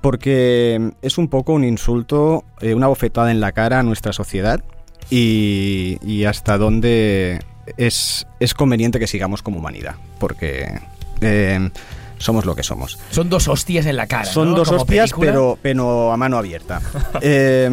S4: porque es un poco un insulto, eh, una bofetada en la cara a nuestra sociedad y, y hasta dónde es, es conveniente que sigamos como humanidad, porque eh, somos lo que somos.
S3: Son dos hostias en la cara.
S4: Son
S3: ¿no?
S4: dos
S3: Como
S4: hostias,
S3: película.
S4: pero, pero a mano abierta. Eh,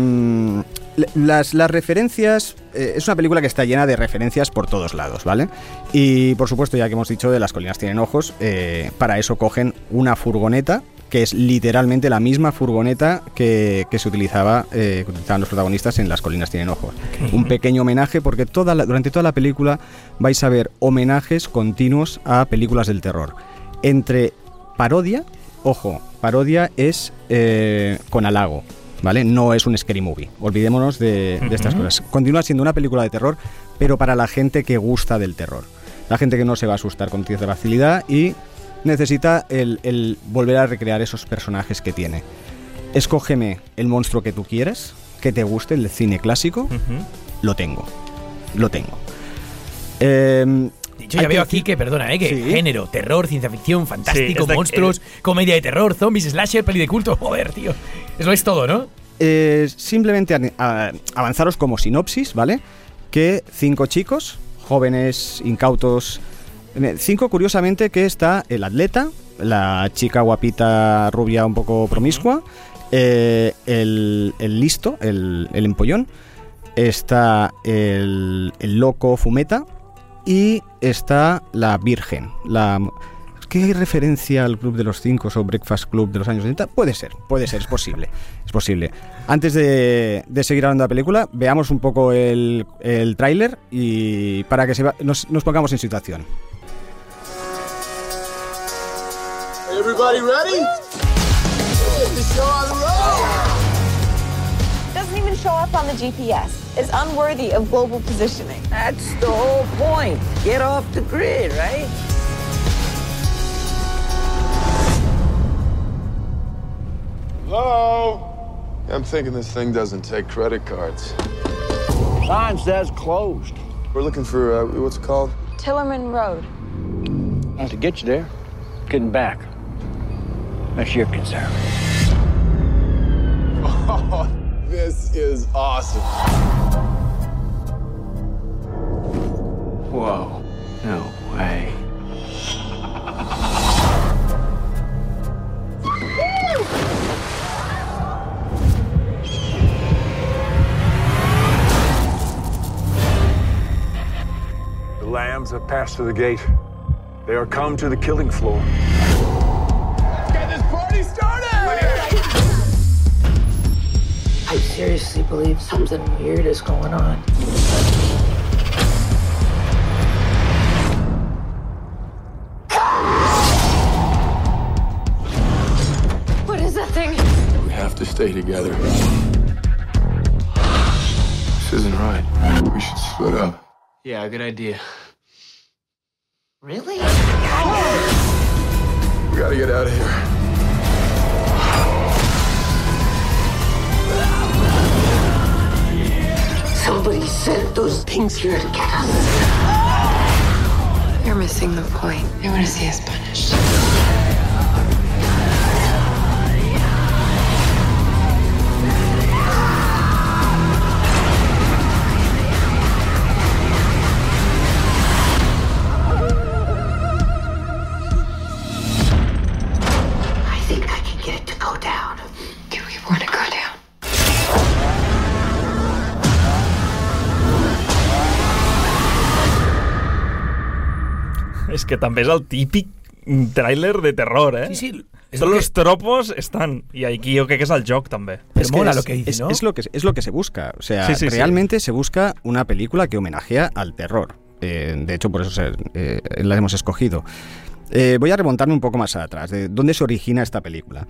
S4: l- las, las referencias, eh, es una película que está llena de referencias por todos lados, ¿vale? Y por supuesto, ya que hemos dicho de las colinas tienen ojos, eh, para eso cogen una furgoneta que es literalmente la misma furgoneta que, que se utilizaba, eh, que utilizaban los protagonistas en Las Colinas Tienen Ojos. Un pequeño homenaje porque toda la- durante toda la película vais a ver homenajes continuos a películas del terror. Entre parodia, ojo, parodia es eh, con halago, ¿vale? No es un scary movie. Olvidémonos de, de estas cosas. Continúa siendo una película de terror, pero para la gente que gusta del terror. La gente que no se va a asustar con cierta facilidad y necesita el, el volver a recrear esos personajes que tiene. Escógeme el monstruo que tú quieras, que te guste, el cine clásico, lo tengo. Lo tengo. Em,
S3: De hecho,
S4: hay
S3: ya veo aquí
S4: decir-
S3: que, perdona, ¿eh? que
S4: Sí.
S3: género, terror, ciencia ficción, fantástico, monstruos, comedia de terror, zombies, slasher, peli de culto. Joder, tío. Eso es todo, ¿no?
S4: Eh, simplemente avanzaros como sinopsis, ¿vale? Que cinco chicos, jóvenes, incautos. eh, Cinco, curiosamente, que está el atleta, la chica guapita, rubia, un poco promiscua, eh, el, el listo, el, el empollón, está el, el loco fumeta y está la virgen, la... ¿Qué hay referencia al Club de los Cinco o Breakfast Club de los años 70? Puede ser, puede ser, es posible. Es posible. Antes de, seguir hablando de la película, veamos un poco el, tráiler y para que se va- nos, pongamos en situación.
S8: Everybody.
S9: Doesn't even show up on the GPS. is unworthy of global positioning.
S10: That's the whole point. Get off the grid, right?
S8: Hello? I'm thinking this thing doesn't take credit cards.
S10: Sign says closed.
S8: We're looking for, uh, what's it called?
S9: Tillerman Road.
S10: Now, to get you there, getting back. That's your concern.
S8: Oh, this is awesome.
S10: Whoa. No way.
S11: The lambs have passed through the gate. They are come to the killing floor.
S8: Get this party started!
S10: I seriously believe something weird is going on.
S9: What is that thing?
S8: We have to stay together. This isn't right. We should split up.
S10: Yeah, good idea. Really?
S8: We gotta get out of here.
S10: Somebody sent those things here to get us.
S9: You're missing the point. They want to see us punished.
S2: És que també és el típic tràiler de terror, eh?
S3: Sí, sí. Es
S2: Todos
S3: lo
S2: los
S3: que-
S2: tropos están. Y aquí yo creo que es el joc també.
S3: Pero
S4: Es que
S3: mola
S4: es,
S3: lo que dice,
S4: es-
S3: ¿no?
S4: es lo que, es lo que se busca. O sea,
S2: Sí, sí, sí.
S4: realmente se busca una película que homenajea al terror. Eh, de hecho, por eso se- eh, la hemos escogido. Eh, voy a remontarme un poco más atrás, de dónde se origina esta película.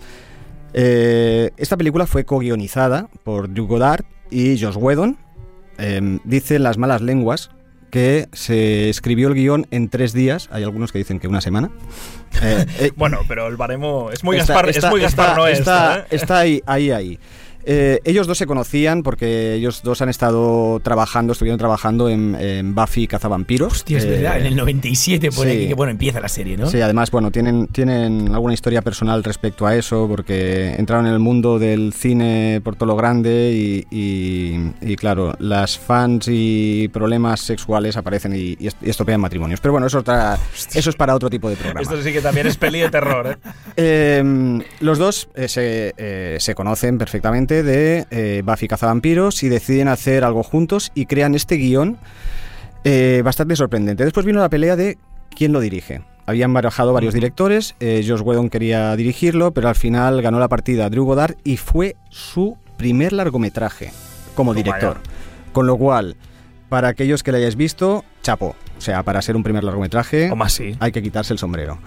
S4: Eh, esta película fue co-guionizada por Drew Goddard y Josh Whedon. Eh, dicen las malas lenguas que se escribió el guion en tres días. Hay algunos que dicen que una semana. Eh, eh,
S2: Bueno, pero el baremo... Es muy Gaspar, es muy no
S4: está,
S2: esto, ¿eh?
S4: está ahí, ahí, ahí. Eh, ellos dos se conocían porque ellos dos han estado trabajando, estuvieron trabajando en, en Buffy Cazavampiros.
S3: Hostia, es
S4: Eh,
S3: verdad. En el 97 pone
S4: sí.
S3: aquí que, bueno, empieza la serie, ¿no?
S4: Sí, además, bueno, tienen, tienen alguna historia personal respecto a eso, porque entraron en el mundo del cine por todo lo grande y, y- y, claro, las fans y problemas sexuales aparecen y, y est- y estropean matrimonios. Pero bueno, eso, es otra- eso es para otro tipo de programa.
S2: Esto sí que también es peli de terror, ¿eh?
S4: Eh, los dos eh, se, eh, se conocen perfectamente de eh, Buffy Cazavampiros y deciden hacer algo juntos y crean este guion eh, bastante sorprendente. Después vino la pelea de quién lo dirige. Habían barajado varios directores, eh, Josh Whedon quería dirigirlo, pero al final ganó la partida Drew Goddard y fue su primer largometraje como director. Con lo cual, para aquellos que lo hayáis visto, chapo. O sea, para ser un primer largometraje, hay que quitarse el sombrero.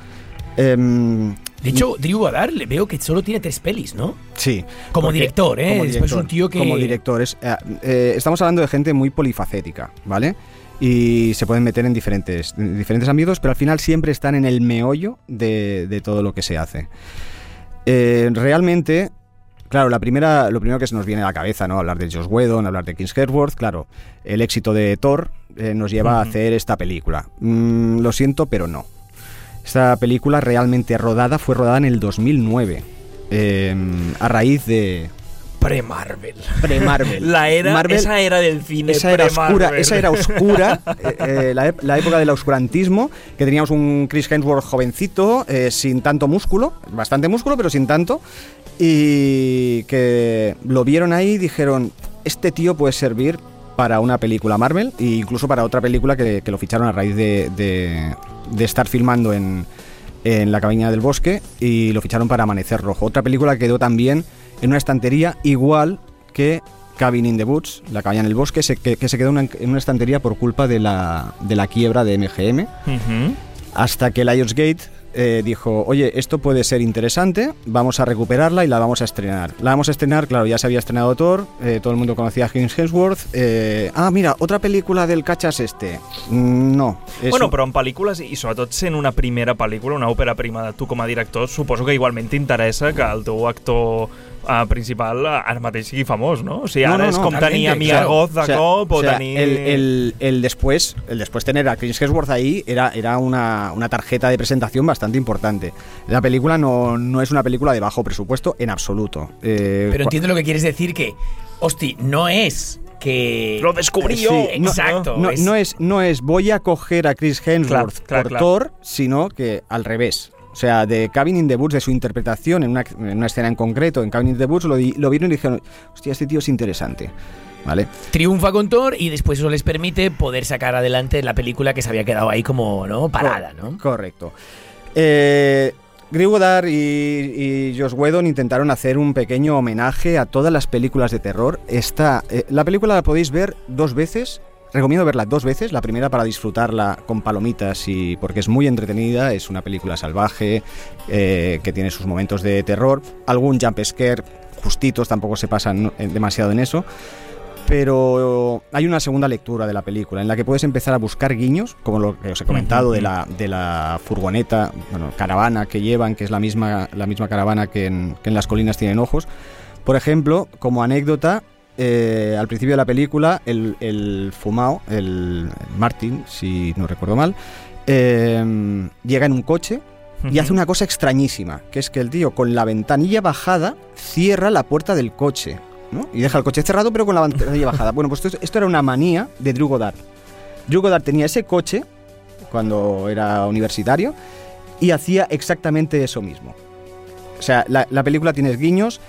S4: Em,
S3: De hecho, Drew Goddard le veo que solo tiene tres pelis, ¿no?
S4: Sí.
S3: Como
S4: porque-
S3: director, ¿eh?
S4: como director,
S3: un tío que-
S4: Como director. es, eh, eh, estamos hablando de gente muy polifacética, ¿vale? Y se pueden meter en diferentes, en diferentes ámbitos, pero al final siempre están en el meollo de, de todo lo que se hace. Eh, realmente, claro, la primera, lo primero que se nos viene a la cabeza, ¿no? Hablar de Josh Whedon, hablar de Chris Hemsworth, claro, el éxito de Thor nos lleva a hacer esta película. Mm, lo siento, pero no. Esta película realmente rodada fue rodada en el 2009, eh, a raíz de...
S2: Pre-Marvel.
S4: Pre-Marvel.
S2: La era,
S4: Marvel-
S2: esa era del cine
S4: esa era oscura, esa era oscura eh, eh, la época del oscurantismo, que teníamos un Chris Hemsworth jovencito, eh, sin tanto músculo, bastante músculo, pero sin tanto, y que lo vieron ahí y dijeron, este tío puede servir para una película Marvel e incluso para otra película que, que lo ficharon a raíz de, de- de estar filmando en, en La cabaña del bosque y lo ficharon para Amanecer Rojo. Otra película que quedó también en una estantería igual que Cabin in the Woods, La cabaña en el bosque, se- que, que se quedó en una- en una estantería por culpa de la, de la quiebra de MGM hasta que Lionsgate eh, dijo, oye, esto puede ser interesante, vamos a recuperarla y la vamos a estrenar. La vamos a estrenar, claro, ya se había estrenado Thor, eh, todo el mundo conocía a James Hemsworth. eh, ah, mira, otra película del cachas este. Mm, No.
S2: Bueno,
S4: un-
S2: però en pel·lícules, i sobretot sent una primera pel·lícula, una òpera prima de tu com a director, suposo que igualment t'interessa que el teu actor uh, principal ara mateix sigui famós, no? O sigui,
S4: No,
S2: ara
S4: no,
S2: és
S4: no,
S2: com
S4: totalmente,
S2: tenir a Mia
S4: claro.
S2: Goth de
S4: O sea,
S2: cop o,
S4: o sea,
S2: tenir...
S4: el, el- el después, el después tener a Chris Hemsworth ahí era, era una, una tarjeta de presentación bastante importante. La película no, no es una película de bajo presupuesto en absoluto. Eh,
S3: Pero entiendo lo que quieres decir que, hosti, no es que...
S2: Lo descubrí yo.
S4: Sí, no-
S3: Exacto.
S4: No,
S3: es-
S4: no es, no es voy a coger a Chris Hemsworth
S2: Claro, claro,
S4: por
S2: claro.
S4: Thor, sino que al revés. O sea, de Cabin in the Woods, de su interpretación en una, en una escena en concreto, en Cabin in the Woods, lo, vieron y dijeron, hostia, este tío es interesante. ¿Vale?
S3: Triunfa con Thor y después eso les permite poder sacar adelante la película que se había quedado ahí como, ¿no? Parada, ¿no?
S4: Correcto. Eh, Drew Goddard y, y Josh Whedon intentaron hacer un pequeño homenaje a todas las películas de terror. Esta, eh, la película la podéis ver dos veces. Recomiendo verla dos veces. La primera para disfrutarla con palomitas y porque es muy entretenida. Es una película salvaje eh, que tiene sus momentos de terror. Algún jump scare justitos, tampoco se pasan eh, demasiado en eso pero hay una segunda lectura de la película en la que puedes empezar a buscar guiños, como lo que os he comentado de la, de la furgoneta, bueno, caravana que llevan, que es la misma, la misma caravana que en, que en las colinas tienen ojos. Por ejemplo, como anécdota, eh, al principio de la película, el, el fumao, el Martin, si no recuerdo mal, eh, llega en un coche y hace una cosa extrañísima, que es que el tío con la ventanilla bajada cierra la puerta del coche. ¿no? Y deja el coche cerrado pero con la ventanilla bajada. Bueno, pues esto, esto era una manía de Drew Goddard. Drew Goddard tenía ese coche cuando era universitario y hacía exactamente eso mismo. O sea, la, la película tiene guiños,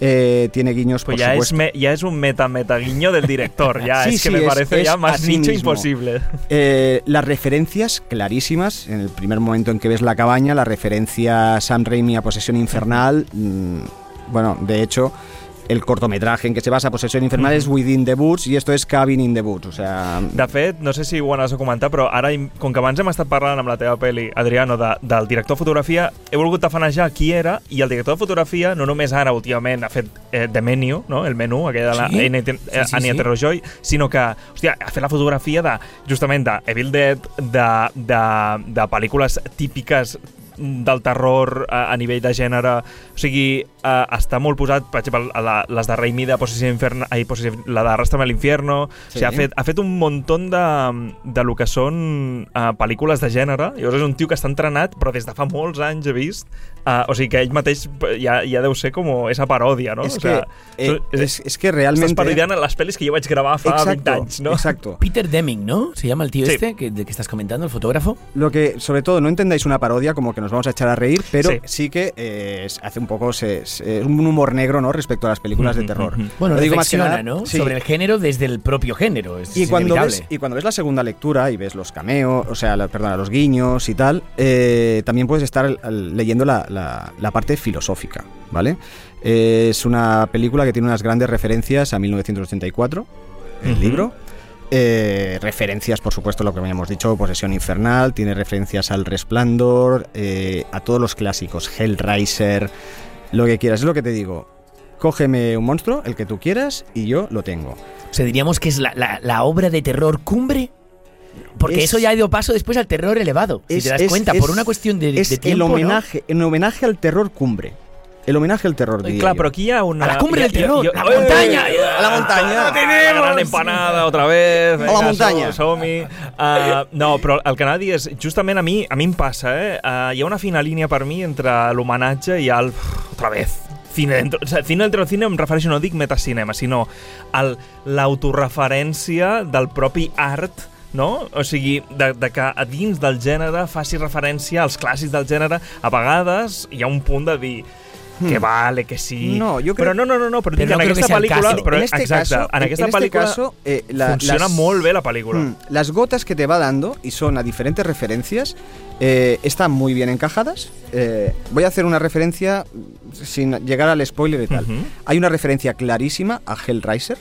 S4: eh, tiene guiños
S2: Pues
S4: por
S2: ya es, me- ya es un meta-meta-guiño del director. Ya
S4: Sí,
S2: es que
S4: sí,
S2: me parece
S4: es
S2: ya más nicho imposible.
S4: Eh, las referencias clarísimas, en el primer momento en que ves la cabaña, la referencia a Sam Raimi a Posesión Infernal, mm, bueno, de hecho, el cortometraje en que se basa Posesión Infernal es Within the Woods y esto es Cabin in the Woods, o sea...
S2: De fet, no sé si ho anaves a comentar, però ara, com que abans hem estat parlant amb la teva pel·li, Adriano, de, del director de fotografia, he volgut tafanejar qui era, i el director de fotografia, no només ara, últimament, ha fet eh, The Menu, no? el menú, aquell de la
S3: Sí?
S2: Anya,
S3: Sí, sí,
S2: Anya
S3: sí.
S2: Taylor-Joy, sinó que, hòstia, ha fet la fotografia de, justament, de Evil Dead, de, de, de pel·lícules típiques del terror a, a nivell de gènere o sigui, eh, està molt posat per exemple, a la, les de Raimi de Possessió Inferno ai, Possessió, la de Arrastrame a l'Infierno
S4: Sí.
S2: o sigui, ha, fet, ha fet un muntó de, de lo que són uh, pel·lícules de gènere llavors és un tio que està entrenat però des de fa molts anys he vist uh, o sigui que ell mateix ja, ja deu ser com esa paròdia no?
S4: Es
S2: o sea,
S4: que, eh, es, es que realmente...
S2: estàs parodiant les pel·lis que jo vaig gravar fa
S4: Exacto,
S2: 20 anys no?
S4: exacto.
S3: Peter Deming, ¿no? Se llama el tío
S2: Sí.
S3: este que, de que estás comentando, el fotógrafo.
S4: Lo que, sobre todo, no entendáis una parodia como que nos vamos a echar a reír, pero
S2: Sí.
S4: sí, que eh, hace un poco se- se- un humor negro, ¿no? Respecto a las películas de terror.
S3: Bueno,
S4: Lo digo más que nada-
S3: ¿no?
S4: sí.
S3: Sobre el género desde el propio género. Es
S4: Y cuando, ves, y cuando ves la segunda lectura y ves los cameos, o sea, la- perdona, los guiños y tal, eh, también puedes estar leyendo la, la- la parte filosófica, ¿vale? Eh, es una película que tiene unas grandes referencias a 1984, el
S2: Ujú.
S4: libro. Eh, referencias, por supuesto, lo que habíamos dicho, Posesión Infernal, tiene referencias al Resplandor, eh, a todos los clásicos, Hellraiser, lo que quieras, es lo que te digo. Cógeme un monstruo, el que tú quieras, y yo lo tengo.
S3: O sea, diríamos que es la, la- la obra de terror cumbre. Porque
S4: Es-
S3: eso ya ha ido paso después al terror elevado. Si
S4: Es-
S3: te das
S4: es-
S3: cuenta, por una cuestión de, tiempo.
S4: el
S3: ¿no?
S4: homenaje, en homenaje al terror cumbre. El homenaje al terror. diría
S2: Claro,
S4: yo.
S2: pero aquí ha una...
S3: A la cumbre del terror, la
S2: ¡Eh!
S3: montaña!
S4: A la montaña.
S2: La gran empanada, otra vez.
S4: la montaña.
S2: Som-hi. Uh, no, però el que anava a dir és, justament a mi, a mi em passa, eh? Uh, hi ha una fina línia per mi entre l'homenatge i el... Otra vez. Cine dentro, o sea, cine dentro del cine em refereixo, no dic metacinema, sinó al l'autorreferència del propi art no? O sigui, de, de que a dins del gènere faci referència als clàssics del gènere, a vegades hi ha un punt de dir que vale, que sí...
S4: Hmm. No, jo crec-
S2: Però no, no, no, no però,
S3: Però
S2: dic,
S3: no
S2: en
S3: creo
S2: aquesta pel·lícula... Però,
S4: este
S2: exacte,
S4: caso,
S2: en aquesta
S4: en este caso, eh, la-
S2: funciona
S4: las-
S2: molt bé la pel·lícula.
S4: Mm, Las gotas que te va dando, y son a diferentes referencias, eh, están muy bien encajadas. Eh, voy a hacer una referencia sin llegar al spoiler y tal. Hay una referencia clarísima a Hellraiser,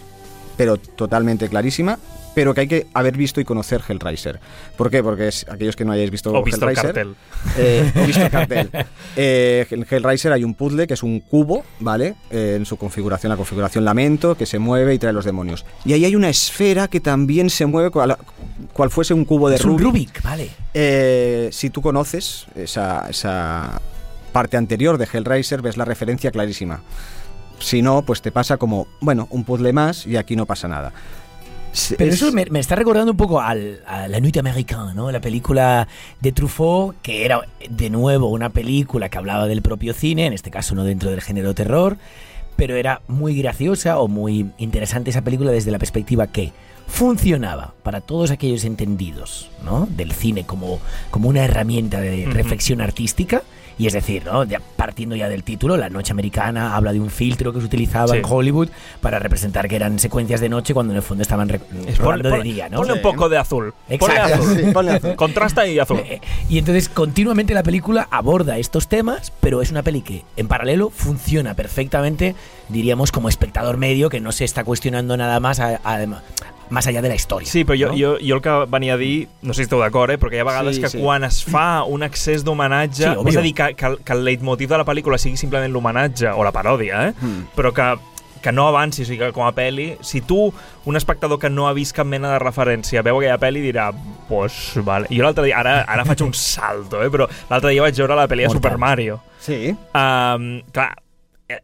S4: pero totalmente clarísima, pero que hay que haber visto y conocer Hellraiser. ¿Por qué? Porque es, aquellos que no hayáis visto,
S2: O visto el
S4: Hellraiser...
S2: cartel.
S4: eh, o visto el cartel. Eh, en Hellraiser hay un puzzle que es un cubo, ¿vale? Eh, en su configuración, la configuración lamento, que se mueve y trae los demonios. Y ahí hay una esfera que también se mueve cual, cual fuese un cubo de
S3: Es un
S4: Rubik.
S3: Rubik, vale.
S4: Eh, si tú conoces esa, esa parte anterior de Hellraiser, ves la referencia clarísima. Si no, pues te pasa como, bueno, un puzzle más y aquí no pasa nada.
S3: Pero
S4: es-
S3: eso me, me está recordando un poco al- a La Nuit Américaine, ¿no? La película de Truffaut, que era de nuevo una película que hablaba del propio cine, en este caso no dentro del género terror, pero era muy graciosa o muy interesante esa película desde la perspectiva que funcionaba para todos aquellos entendidos, ¿no? Del cine como, como una herramienta de reflexión artística. Y es decir, ¿no? Ya partiendo ya del título, La Noche Americana habla de un filtro que se utilizaba
S2: Sí.
S3: en Hollywood para representar que eran secuencias de noche cuando en el fondo estaban
S2: Es
S3: rodando
S2: ponle,
S3: de día, ¿no?
S2: ponle un poco de azul. Ponle
S3: Exacto.
S2: azul.
S4: Sí, ponle azul.
S2: Contrasta y azul.
S3: Y entonces continuamente la película aborda estos temas, pero es una peli que en paralelo funciona perfectamente, diríamos, como espectador medio que no se está cuestionando nada más, a- a- más allá de la historia.
S2: Sí, però jo,
S3: ¿no?
S2: jo, jo el que venia a dir, no sé si esteu d'acord, eh, perquè hi ha vegades
S4: Sí,
S2: que
S4: sí.
S2: quan es fa un excés d'homenatge,
S3: Sí, obvio.
S2: és a dir, que, que, el- que el leitmotiv de la pel·lícula sigui simplement l'homenatge, o la paròdia, eh?
S4: Mm.
S2: però que que no avanci, o sigui, que com a pel·li, si tu, un espectador que no ha vist cap mena de referència, veu aquella pel·li i dirà, pues, vale. Jo l'altre dia, ara, ara faig un salto, eh, però l'altre dia vaig veure la pel·li de. Super Mario.
S4: Sí.
S2: Um, clar,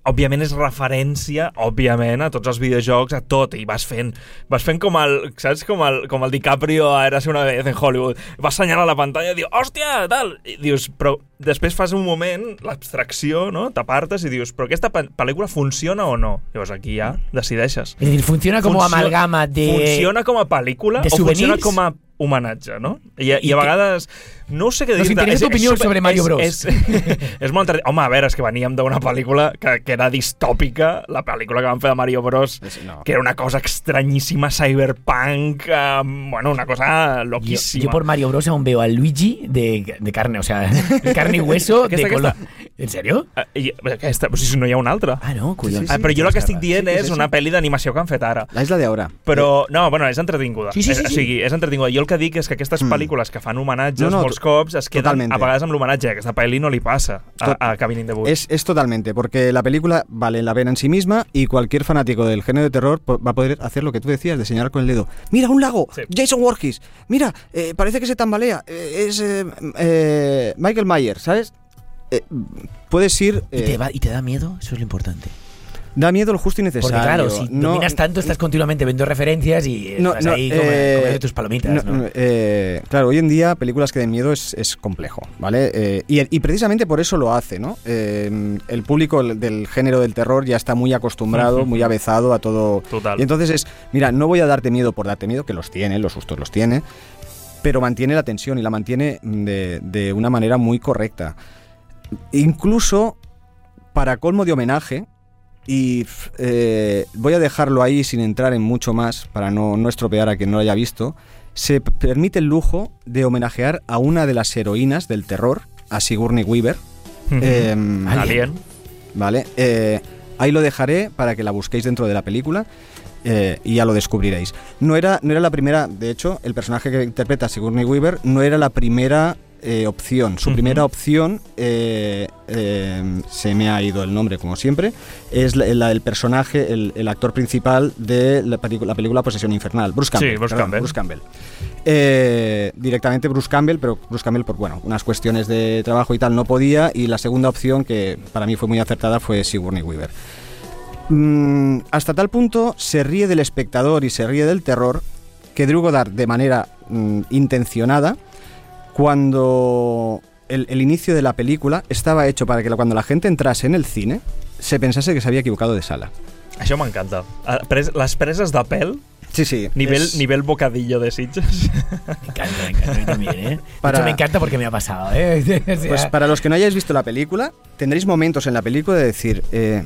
S2: òbviament és referència, òbviament, a tots els videojocs, a tot, i vas fent, vas fent com el, saps, com el, com el DiCaprio a Érase una vez en Hollywood, vas assenyalar a la pantalla i dius, hòstia, tal, i dius, però després fas un moment, l'abstracció, no?, t'apartes i dius, però aquesta pe- pel·lícula funciona o no? Llavors aquí ja decideixes.
S3: Es decir, funciona como
S2: Funcio-
S3: amalgama de...
S2: Funciona com a pel·lícula
S3: de
S2: o funciona com a homenatge, no? I,
S3: I
S2: i a vegades... No sé què
S3: Nos
S2: dir-te.
S3: interessa tu opinió sobre Mario Bros.
S2: És, és molt entretè- Home, a veure, és que veníem d'una pel·lícula que, que era distòpica, la pel·lícula que van fer de Mario Bros,
S4: no.
S2: que era una cosa estranyíssima, cyberpunk, eh, bueno, una cosa
S3: Yo,
S2: loquísima.
S3: yo por Mario Bros aún veo a Luigi de, de carne, o sea, de carne y hueso.
S2: Aquesta,
S3: de color.
S2: aquesta.
S3: ¿En serio?
S2: Eh, i, aquesta, però si no hi ha una altra.
S3: Ah, no, collons.
S4: Sí,
S2: Ah, però jo el que estic dient
S4: sí,
S2: és
S4: és
S2: una pel·li d'animació que han fet ara.
S4: La isla de ahora.
S2: Però, no, bueno, és entretinguda.
S3: Sí, sí, sí,
S2: O
S3: sí.
S2: sigui, és entretinguda. Jo el que dic és que aquestes
S4: Mm.
S2: pel·lícules que fan homenatges
S4: No, no,
S2: molts cops es queden
S4: totalmente.
S2: a vegades amb l'homenatge. Aquesta pel·li no li passa a, a Cabin in the Woods.
S4: Es, es totalmente, porque la película vale la pena en sí misma y cualquier fanático del género de terror va a poder hacer lo que tú decías, de señalar con el dedo. Mira, un lago,
S2: Sí.
S4: Jason Voorhees. Mira, eh, parece que se tambalea. eh, es eh, eh, Michael Myers, ¿sabes? Eh, puedes ir...
S3: ¿Y, te
S4: eh,
S3: va- ¿Y te da miedo? Eso es lo importante.
S4: da miedo lo justo y necesario.
S3: Porque claro, si
S4: No-
S3: dominas tanto, estás continuamente viendo referencias y
S4: No,
S3: estás
S4: no,
S3: ahí como,
S4: eh,
S3: comiendo tus palomitas,
S4: no,
S3: ¿no?
S4: eh, claro, hoy en día películas que den miedo es, es complejo, ¿vale? Eh, y, y precisamente por eso lo hace, ¿no? Eh, el público del género del terror ya está muy acostumbrado, muy avezado a todo.
S2: Total.
S4: Y entonces es, mira, no voy a darte miedo por darte miedo, que los tiene, los sustos los tiene. pero mantiene la tensión y la mantiene de, de una manera muy correcta. Incluso para colmo de homenaje, y eh, voy a dejarlo ahí sin entrar en mucho más para no, no estropear a quien no lo haya visto, se permite el lujo de homenajear a una de las heroínas del terror, a Sigourney Weaver. Em,
S2: Alien.
S4: Vale, eh, ahí lo dejaré para que la busquéis dentro de la película eh, y ya lo descubriréis. No era, no era la primera, de hecho, el personaje que interpreta a Sigourney Weaver no era la primera eh, opción. Su primera opción, eh, eh, se me ha ido el nombre como siempre, es la, la- el personaje, el, el actor principal de la, la película Posesión Infernal, Bruce Campbell.
S2: Sí, Bruce
S4: perdón,
S2: Campbell.
S4: Bruce Campbell. Directamente Bruce Campbell, pero Bruce Campbell por bueno, unas cuestiones de trabajo y tal no podía y la segunda opción que para mí fue muy acertada fue Sigourney Weaver. Mm, hasta tal punto se ríe del espectador y se ríe del terror que Drew Goddard de manera mm, intencionada cuando el, el inicio de la película estaba hecho para que cuando la gente entrase en el cine se pensase que se había equivocado de sala.
S2: Això m'encanta. Pres- Les preses de pèl,
S4: Sí, sí.
S2: nivell,
S4: es-
S2: nivell bocadillo de Sitges.
S3: Me encanta, me encanta también, ¿eh?
S4: Para-
S3: hecho, me encanta porque me ha pasado, ¿eh? O sea,
S4: Pues para los que no hayáis visto la película, tendréis momentos en la película de decir, eh,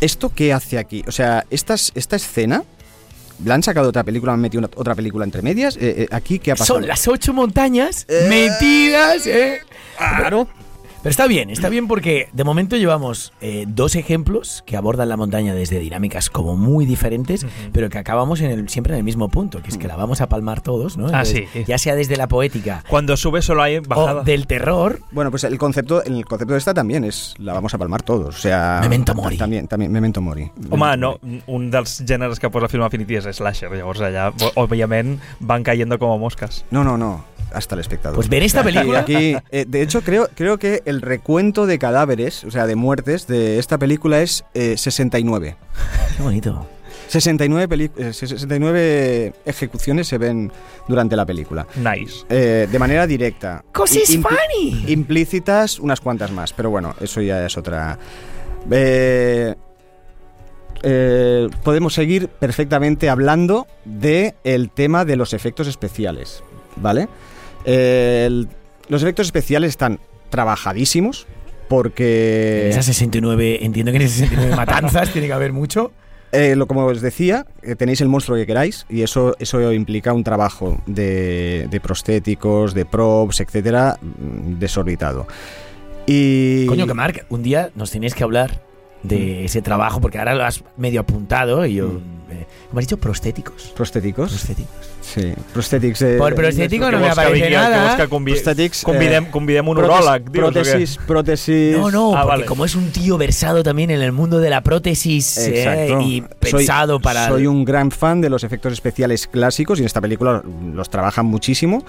S4: ¿esto qué hace aquí? O sea, estas, esta escena, ¿la han sacado otra película, han metido una- otra película entre medias? Eh, eh, ¿Aquí qué ha pasado?
S3: Son las ocho montañas metidas, ¿eh?
S4: Claro.
S3: Pero está bien, está bien porque de momento llevamos eh, dos ejemplos que abordan la montaña desde dinámicas como muy diferentes, pero que acabamos en el, siempre en el mismo punto, que es que la vamos a palmar todos, ¿no?
S2: Ah,
S3: Entonces,
S2: sí.
S3: Ya sea desde la poética
S2: Cuando sube solo hay bajada.
S3: o del terror,
S4: Bueno, pues el concepto, el concepto de esta también es, la vamos a palmar todos. O sea,
S3: Memento mori.
S4: También, también, Memento Mori.
S2: Home, no, un dels gèneres que posa Film Affinity és slasher, llavors allà, òbviament, van cayendo como moscas.
S4: No, no, no. Hasta el espectador.
S3: Pues ver esta película-
S4: Aquí, eh, de hecho, creo, creo que el recuento de cadáveres, o sea, de muertes de esta película es eh, 69.
S3: qué bonito.
S4: 69, peli- eh, 69 ejecuciones se ven durante la película.
S2: Nice.
S4: Eh, de manera directa.
S3: Cosas funny.
S4: Implícitas, unas cuantas más, pero bueno, eso ya es otra. Eh, eh, podemos seguir perfectamente hablando de el tema de los efectos especiales, ¿vale? Eh, el- los efectos especiales están trabajadísimos porque
S3: En esas 69, entiendo que en esas 69 matanzas tiene que haber mucho.
S4: eh, lo, como os decía, eh, tenéis el monstruo que queráis y eso, eso implica un trabajo de, de prostéticos, de props, etcétera, mm, desorbitado. Y
S3: Coño, que Marc, un día nos tenéis que hablar de ese trabajo, porque ahora lo has medio apuntado y yo... eh, ¿Cómo has dicho? Prostéticos.
S4: prostéticos,
S3: Prostéticos.
S4: sí, prosthetics. eh,
S3: Por prostético no me aparece nada.
S2: que convi
S4: Prosthetics,
S2: convidem,
S4: eh,
S2: convidem un
S4: prótesis-
S2: uròleg,
S4: prótesis, prótesis.
S3: No, no,
S2: Ah,
S3: porque
S2: vale.
S3: como es un tío versado también en el mundo de la prótesis eh, y
S4: Soy-
S3: pensado para...
S4: Soy un gran fan de los efectos especiales clásicos y en esta película los trabajan muchísimo.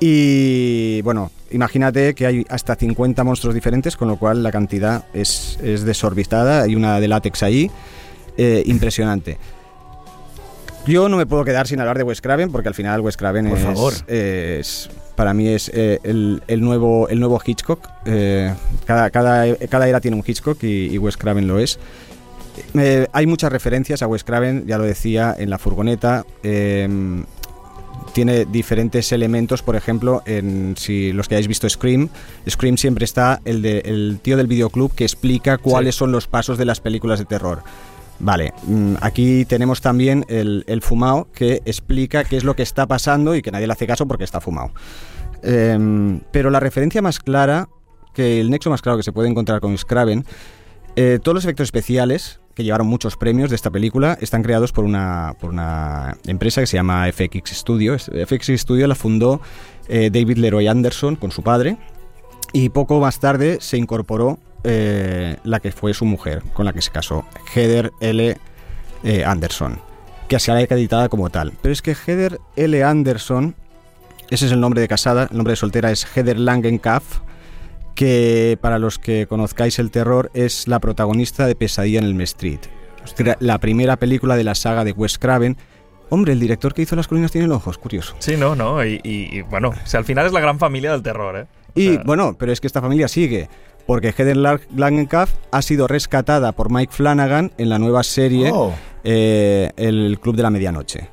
S4: Y bueno, imagínate que hay hasta 50 monstruos diferentes, con lo cual la cantidad es, es desorbitada. Hay una de látex ahí, eh, impresionante. Yo no me puedo quedar sin hablar de Wes Craven porque al final Wes Craven
S3: Por
S4: es,
S3: favor.
S4: es- para mí es eh, el, el nuevo el nuevo Hitchcock. Eh, cada, cada, cada era tiene un Hitchcock y, y Wes Craven lo es. Eh, hay muchas referencias a Wes Craven, ya lo decía, en la furgoneta. eh, tiene diferentes elementos, por ejemplo, en si los que hayáis visto Scream, Scream siempre está el, de, el tío del videoclub que explica cuáles son los pasos de las películas de terror. Vale, mm, aquí tenemos también el, el fumado que explica qué es lo que está pasando y que nadie le hace caso porque está fumado. Em, pero la referencia más clara, que el nexo más claro que se puede encontrar con Scraven, eh, todos los efectos especiales que llevaron muchos premios de esta película están creados por una, empresa que se llama FX Studio. FX Studio la fundó eh, David Leroy Anderson con su padre y poco más tarde se incorporó eh, la que fue su mujer, con la que se casó, Heather L. eh, Anderson, que se ha acreditada como tal. Pero es que Heather L. Anderson, ese es el nombre de casada, el nombre de soltera es Heather Langenkampf, que para los que conozcáis el terror es la protagonista de Pesadilla en el Street, la primera película de la saga de Wes Craven. Hombre, el director que hizo Las colinas tiene ojos, curioso.
S2: Sí, no, no, i bueno, o sea, al final és la gran família del terror, eh? O
S4: Y
S2: sea,
S4: bueno, pero es que esta familia sigue, porque Heather Langenkampf ha sido rescatada por Mike Flanagan en la nueva serie
S3: Oh.
S4: eh, El Club de la Medianoche.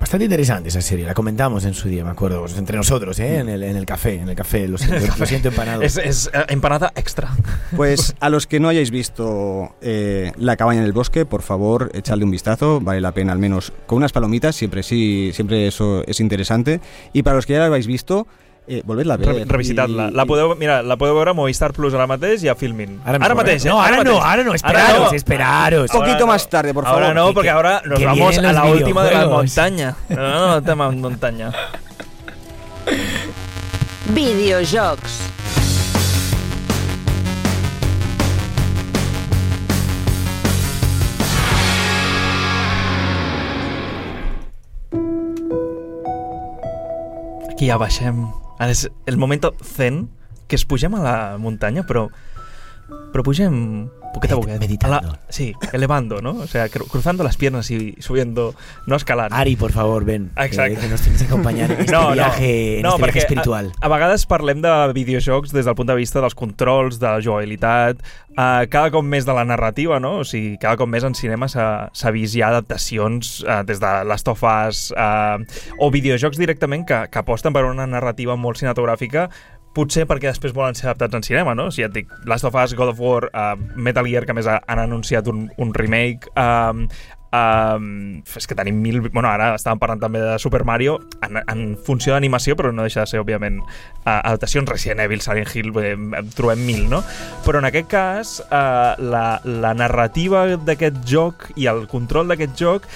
S3: Bastante interesante esa serie, la comentamos en su día, me acuerdo, entre nosotros, ¿eh? en, el, en el café, en el café, lo siento, lo siento empanado.
S2: Es, es eh, empanada extra.
S4: Pues a los que no hayáis visto eh, La cabaña en el bosque, por favor, echadle un vistazo, vale la pena al menos con unas palomitas, siempre sí, siempre eso es interesante. Y para los que ya la habéis visto, eh, volvedla a ver.
S2: Re Revisitar-la.
S4: I-
S2: La podeu, mira, la podeu veure a Movistar Plus ara mateix i a Filmin.
S3: Ara
S2: ara mateix,
S3: ¿eh?
S2: eh?
S3: No, ahora no, ahora no, esperaros,
S2: Ahora no.
S3: esperaros.
S4: Un poquito
S2: Ahora
S4: más tarde, por favor.
S2: Ahora no,
S3: Que-
S2: porque ahora nos
S3: que
S2: vamos a la última de la montaña. No, no, no, tema montaña.
S1: Videojocs.
S2: Aquí ja baixem. Ara és el moment zen que es pugem a la muntanya, però però pugem poquet a poquet.
S3: meditando.
S2: A la, sí, elevando, ¿no? O sea, cru- cruzando las piernas y subiendo, no escalando.
S3: Ari, por favor, ven.
S2: Exacte.
S3: Que, que nos tienes que acompañar en este viaje, en este viaje espiritual.
S2: A, a vegades parlem de videojocs des del punt de vista dels controls, de la jugabilitat, uh, cada cop més de la narrativa, no? O sigui, cada cop més en cinema s'ha vist ja adaptacions uh, des de Last of Us uh, o videojocs directament que, que aposten per una narrativa molt cinematogràfica potser perquè després volen ser adaptats en cinema, no? Si ja et dic, Last of Us, God of War, uh, Metal Gear, que més ha- han anunciat un, un remake, um, um, és que tenim mil... Bueno, ara estàvem parlant també de Super Mario en, en funció d'animació, però no deixa de ser, òbviament, uh, adaptacions Resident Evil, Silent Hill, eh, trobem mil, no? Però en aquest cas, uh, la, la narrativa d'aquest joc i el control d'aquest joc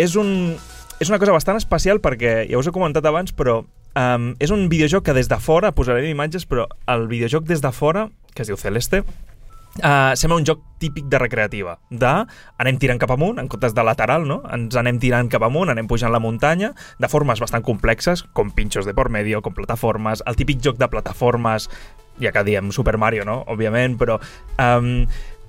S2: és un, és una cosa bastant especial perquè, ja us he comentat abans, però um, és un videojoc que des de fora, posaré imatges, però el videojoc des de fora, que es diu Celeste, Uh, sembla un joc típic de recreativa, de anem tirant cap amunt, en comptes de lateral, no? Ens anem tirant cap amunt, anem pujant la muntanya, de formes bastant complexes, com pinxos de por medio, com plataformes, el típic joc de plataformes, ja que diem Super Mario, no? Òbviament, però... Um,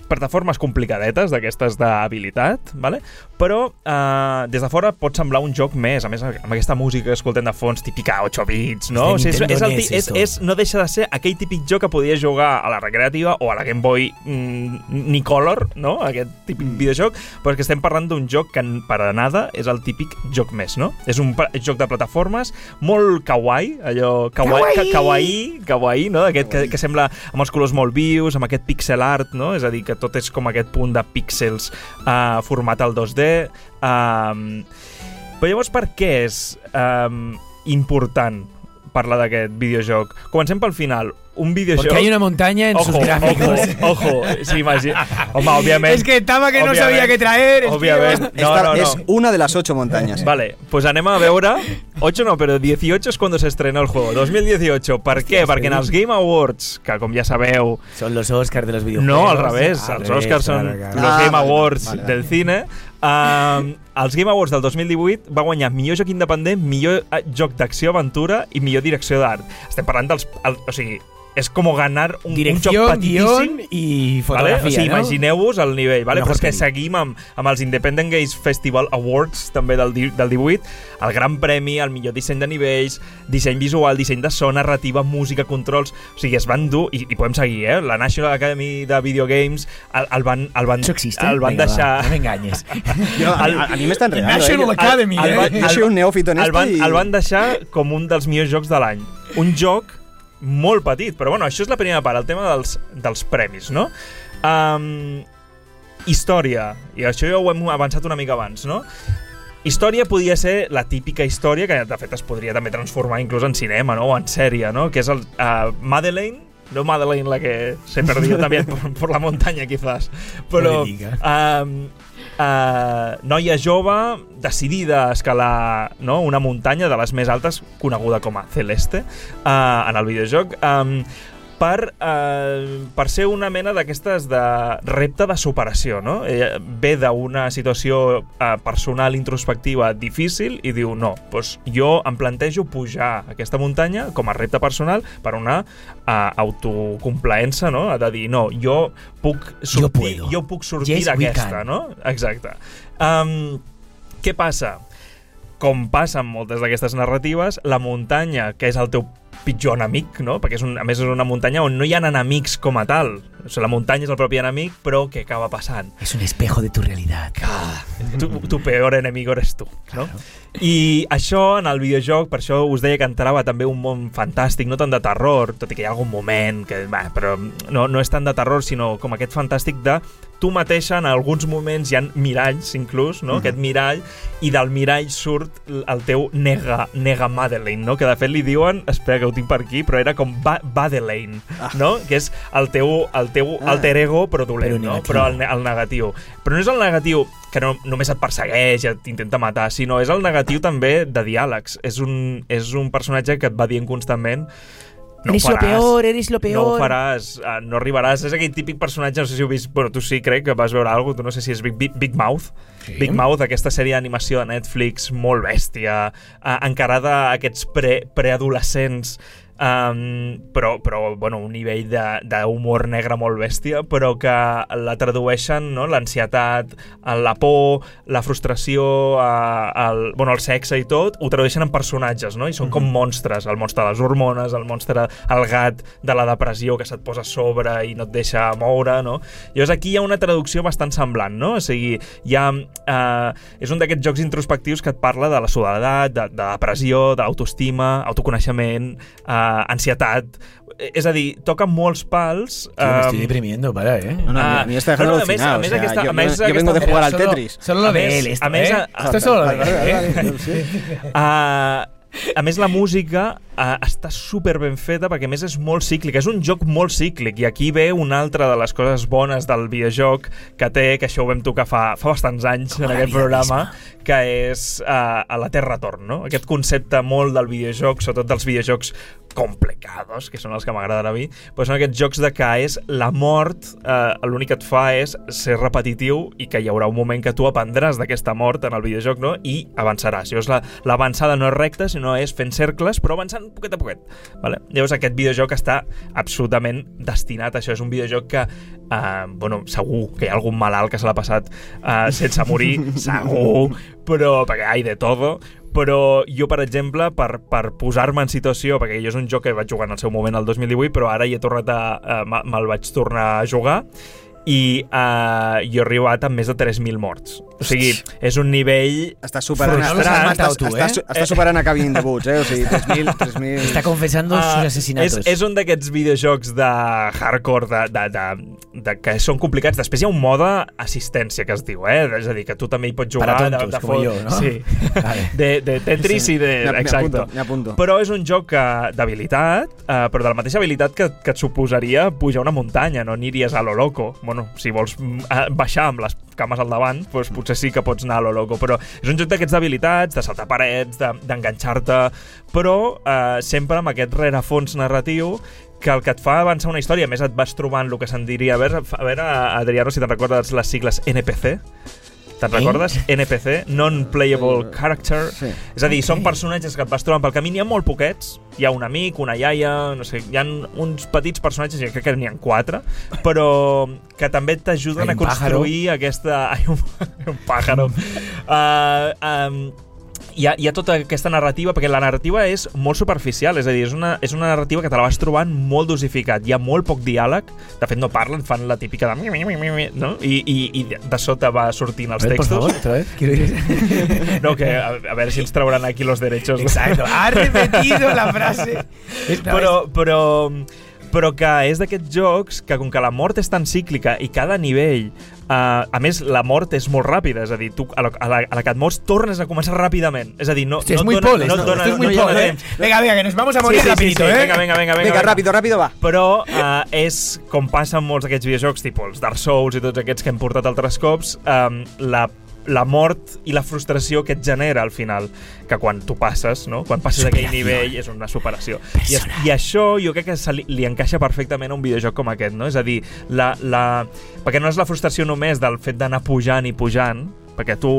S2: plataformes complicadetes d'aquestes d'habilitat, vale? però eh, des de fora pot semblar un joc més, a més amb aquesta música que escoltem de fons típica 8 bits, no?
S3: És de
S2: és, és, el, és, és, no deixa de ser aquell típic joc que podies jugar a la recreativa o a la Game Boy mm, ni Color, no? aquest típic
S3: Mm.
S2: videojoc, però és que estem parlant d'un joc que per a nada és el típic joc més, no? És un joc de plataformes molt kawaii, allò kawaii,
S3: Kawaii!
S2: kawaii, kawaii, no? Aquest que, que sembla amb els colors molt vius, amb aquest pixel art, no? És a dir, que tot és com aquest punt de píxels uh, format al 2D. Um, però llavors, per què és um, important parlar d'aquest videojoc? Comencem pel final. Un videojoc...
S3: Porque hay una montaña en sus gráficos.
S2: Ojo, ojo. Sí, imagina. Home, òbviament...
S3: Es que estaba que no sabía qué traer.
S2: Òbviament. No,
S4: Esta
S2: no, no.
S4: Es una de las ocho montañas.
S2: Vale, pues anem a veure 8 no, però 18 és quan s'estrenó el juego 2018, per què? Perquè en els Game Awards que com ja sabeu
S3: Son los Oscars de los videojuegos.
S2: no, al revés,
S3: Al
S2: els Oscars són
S3: claro, claro.
S2: los
S4: Ah,
S2: Game Awards
S4: vale, vale.
S2: del cine um, els Game Awards del 2018 va guanyar millor joc independent, millor eh, joc d'acció-aventura i millor direcció d'art estem parlant dels... El, o sigui, és com ganar un, un joc
S3: Dirección,
S2: petitíssim
S3: guión y
S2: Vale?
S3: fotografía,
S2: O sigui,
S3: ¿no?
S2: imagineu-vos el nivell, vale?
S3: Mejor
S2: però és que seguim amb, amb els Independent Games Festival Awards també del, del 18, el gran premi, el millor disseny de nivells, disseny visual, disseny de so, narrativa, música, controls... O sigui, es van dur, i, i podem seguir, eh? La National Academy de Video Games el, el van, el van,
S3: existe.
S2: el van
S3: Venga, va,
S2: deixar...
S3: no me engañes.
S4: Yo- a,
S2: El-
S4: a- a mí me está enredando.
S3: National
S4: ¿eh?
S3: Academy,
S2: el,
S3: eh?
S4: Yo soy un neófito en
S2: el
S4: esto
S2: van, el van deixar com un dels millors jocs de l'any. Un joc molt petit, però bueno, això és la primera part, el tema dels, dels premis, no? Um, història, i això ja ho hem avançat una mica abans, no? Història podia ser la típica història que de fet es podria també transformar inclús en cinema, no? O en sèrie, no? Que és el uh, Madeleine, no Madeleine la que se perdió también por, por la montaña quizás, però
S3: No
S2: um, uh, noia jove decidida a escalar no? una muntanya de les més altes coneguda com a Celeste uh, en el videojoc um, per, uh, per ser una mena d'aquestes de repte de superació, no? Ella ve d'una situació uh, personal introspectiva difícil i diu, no, doncs jo em plantejo pujar aquesta muntanya com a repte personal per una uh, autocomplaença, no? De dir, no, jo puc sortir,
S3: puedo.
S2: jo puc sortir
S3: Yes,
S2: d'aquesta, no? Exacte. Um, què passa? Com passa amb moltes d'aquestes narratives, la muntanya, que és el teu pitjor enemic, no? Perquè és un, a més és una muntanya on no hi ha enemics com a tal. O sigui, la muntanya és el propi enemic, però què acaba passant?
S3: Es un espejo de tu realidad.
S2: tu, tu peor enemigo eres tu, no? I això, en el videojoc, per això us deia que entrava també un món fantàstic, no tant de terror, tot i que hi ha algun moment que, va, però no, no és tant de terror, sinó com aquest fantàstic de tu mateixa, en alguns moments hi ha miralls, inclús, no?
S4: Mhm.
S2: aquest mirall, i del mirall surt el teu nega, nega Madeleine, no? que de fet li diuen, espera que ho tinc per aquí, però era com ba Badeleine, no? que és el teu, el teu
S4: Ah.
S2: alter ego, però dolent,
S3: Però
S2: no?
S3: negatiu.
S2: però el, el negatiu. Però no és el negatiu que no, només et persegueix, et intenta matar, sinó és el negatiu també de diàlegs. És un, és un personatge que et va dient constantment no
S3: eres
S2: ho
S3: lo peor, eres lo peor.
S2: no ho faràs, eh, no arribaràs. És aquell típic personatge, no sé si heu vist... Bueno, tu sí, crec que vas veure alguna cosa, tu no sé si és Big, Big, Big Mouth.
S3: Sí.
S2: Big Mouth, aquesta sèrie d'animació de Netflix molt bèstia, eh, encarada a aquests pre, preadolescents Um, però, però, bueno, un nivell de- d'humor negre molt bèstia, però que la tradueixen, no?, l'ansietat, la por, la frustració, eh, el, bueno, el sexe i tot, ho tradueixen en personatges, no?, i són com monstres, el monstre de les hormones, el monstre, el gat de la depressió que se't posa a sobre i no et deixa moure, no? Llavors aquí hi ha una traducció bastant semblant, no? O sigui, hi ha, eh, és un d'aquests jocs introspectius que et parla de la soledat, de, de depressió, d'autoestima, autoconeixement, eh, ansietat... Eh, És a dir, toca molts pals...
S3: Tío, me estoy
S2: em,
S3: deprimiendo, para, ¿eh?
S4: No, no, a mí-
S2: Ah,
S4: a mí me está dejando
S2: no, no, a més- aquesta- a més
S4: yo- yo vengo de jugar al Tetris.
S3: Solo lo
S2: A
S3: de
S2: més-
S3: él, esto,
S2: a més,
S3: ¿eh?
S2: a-
S3: Esto es solo lo de él, ¿eh?
S2: Uh, a més, la música uh, està super ben feta perquè a més és molt cíclica. És un joc molt cíclic i aquí ve una altra de les coses bones del videojoc que té, que això ho vam tocar fa, fa bastants anys
S3: Com
S2: en aquest programa,
S3: misma.
S2: que és uh, a la Terra Torn, no? Aquest concepte molt del videojoc, sobretot dels videojocs complicados, que són els que m'agraden a mi, però són aquests jocs de que és la mort, eh, l'únic que et fa és ser repetitiu i que hi haurà un moment que tu aprendràs d'aquesta mort en el videojoc, no? I avançaràs. Llavors la- l'avançada no és recta, sinó és fent cercles, però avançant poquet a poquet. Vale? Llavors aquest videojoc està absolutament destinat a això. És un videojoc que, eh, bueno, segur que hi ha algun malalt que se l'ha passat eh, sense morir, segur, però perquè hi ha de todo, però jo, per exemple, per, per posar-me en situació, perquè jo és un joc que vaig jugar en el seu moment, el 2018, però ara hi he tornat a... a me- me'l vaig tornar a jugar, i uh, jo he arribat amb més de 3.000 morts. O sigui, és un nivell
S4: Estàs superant,
S3: Frustrat.
S4: estàs, estàs,
S3: tú,
S4: estàs,
S3: eh?
S4: superant a Cabin de Boots, eh? O sigui, 3.000... 3.000...
S3: Está confesando
S2: Ah,
S3: sus asesinatos.
S2: És, és un d'aquests videojocs de hardcore, de, de, de, de, que són complicats. Després hi ha un mode assistència, que es diu, eh? És a dir, que tu també hi pots jugar...
S3: Para
S2: de,
S3: tontos,
S2: de,
S3: como
S2: fo-
S3: yo, ¿no?
S2: Sí.
S3: Vale.
S2: De, de Tetris i de...
S4: Me- me
S2: Exacte.
S4: apunto, me apunto.
S2: Però és un joc d'habilitat, eh, però de la mateixa habilitat que, que et suposaria pujar una muntanya, no aniries a lo loco. Bueno, si vols mm, eh, baixar amb les cames al davant, doncs potser sí que pots anar a lo loco, però és un joc d'aquests d'habilitats, de saltar parets, de- d'enganxar-te, però eh, sempre amb aquest rerefons narratiu que el que et fa avançar una història, a més et vas trobant el que se'n diria... A veure, a veure Adriano, si te'n recordes les sigles NPC, Te'n
S3: Eh?
S2: recordes? NPC, Non-Playable Character.
S4: Sí.
S2: És a dir, són personatges que et vas trobant pel camí. N'hi ha molt poquets. Hi ha un amic, una iaia, no sé, hi ha uns petits personatges, jo crec que n'hi ha quatre, però que també t'ajuden a
S3: un pájaro.
S2: construir aquesta... Hay un, un pájaro. uh, um, hi ha, hi ha tota aquesta narrativa, perquè la narrativa és molt superficial, és a dir, és una, és una narrativa que te la vas trobant molt dosificat, hi ha molt poc diàleg, de fet no parlen, fan la típica de... No? I, i, I de sota va sortint els
S3: por
S2: textos.
S3: favor, otra vez. Quiero ir.
S2: No, que a, a veure si ens trauran aquí los derechos.
S3: Exacto. Ha repetido la frase.
S2: Però, però, però que és d'aquests jocs que com que la mort és tan cíclica i cada nivell Uh, a més, la mort és molt ràpida, és a dir, tu a la, a la, a la que et mors tornes a començar ràpidament. És a dir, no,
S3: Hostia,
S2: no et dona,
S3: poles,
S2: no,
S3: ¿no?
S2: dona, no hi ha
S3: poles, ¿eh? Venga, venga, que nos vamos a morir rapidito, ¿eh?
S2: Vinga, vinga, vinga, vinga.
S4: Vinga, ràpido, ràpido, va.
S2: Però uh, és com passa en molts d'aquests videojocs, tipus els Dark Souls i tots aquests que hem portat altres cops, um, la la mort i la frustració que et genera al final, que quan tu passes, no? quan passes aquell
S3: Superació.
S2: nivell és una superació. I, es, I això jo crec que se li, li encaixa perfectament a un videojoc com aquest, no? És a dir, la, la... perquè no és la frustració només del fet d'anar pujant i pujant, perquè tu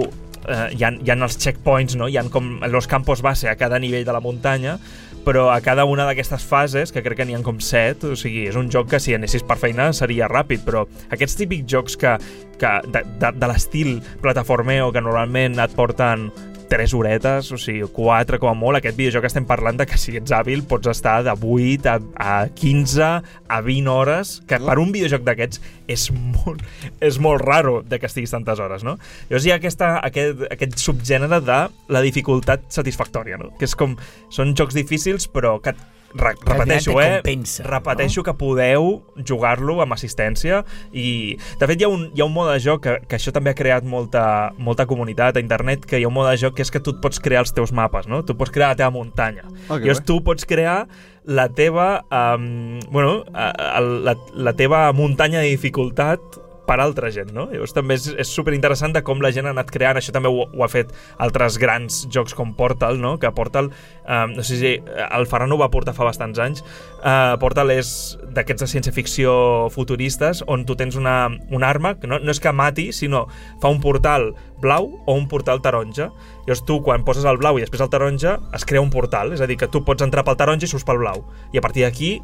S2: eh, hi, ha, hi ha els checkpoints, no? hi ha com los campos base a cada nivell de la muntanya, però a cada una d'aquestes fases, que crec que n'hi ha com set, o sigui, és un joc que si anessis per feina seria ràpid, però aquests típics jocs que, que de, de, de l'estil plataformeo que normalment et porten 3 horetes, o sigui, 4 com a molt. Aquest videojoc estem parlant de que si ets hàbil pots estar de 8 a, a 15 a 20 hores, que per un videojoc d'aquests és molt, és molt raro de que estiguis tantes hores, no? Llavors hi ha aquesta, aquest, aquest subgènere de la dificultat satisfactòria, no? Que és com, són jocs difícils però que re, repeteixo,
S3: te
S2: eh?
S3: compensa,
S2: repeteixo que podeu jugar-lo amb assistència i, de fet, hi ha un, hi ha un mode de joc que, que això també ha creat molta, molta comunitat a internet, que hi ha un mode de joc que és que tu et pots crear els teus mapes, no? Tu pots crear la teva muntanya.
S4: Ah, que
S2: Llavors
S4: bé.
S2: tu pots crear la teva, um, bueno, a- la, la teva muntanya de dificultat per altra gent, no? Llavors també és, és superinteressant de com la gent ha anat creant, això també ho, ho ha fet altres grans jocs com Portal, no? Que Portal, eh, no sé si el Ferran ho va portar fa bastants anys, eh, Portal és d'aquests de ciència-ficció futuristes on tu tens una, una arma, que no, no és que mati, sinó fa un portal blau o un portal taronja. Llavors tu, quan poses el blau i després el taronja, es crea un portal, és a dir, que tu pots entrar pel taronja i surts pel blau. I a partir d'aquí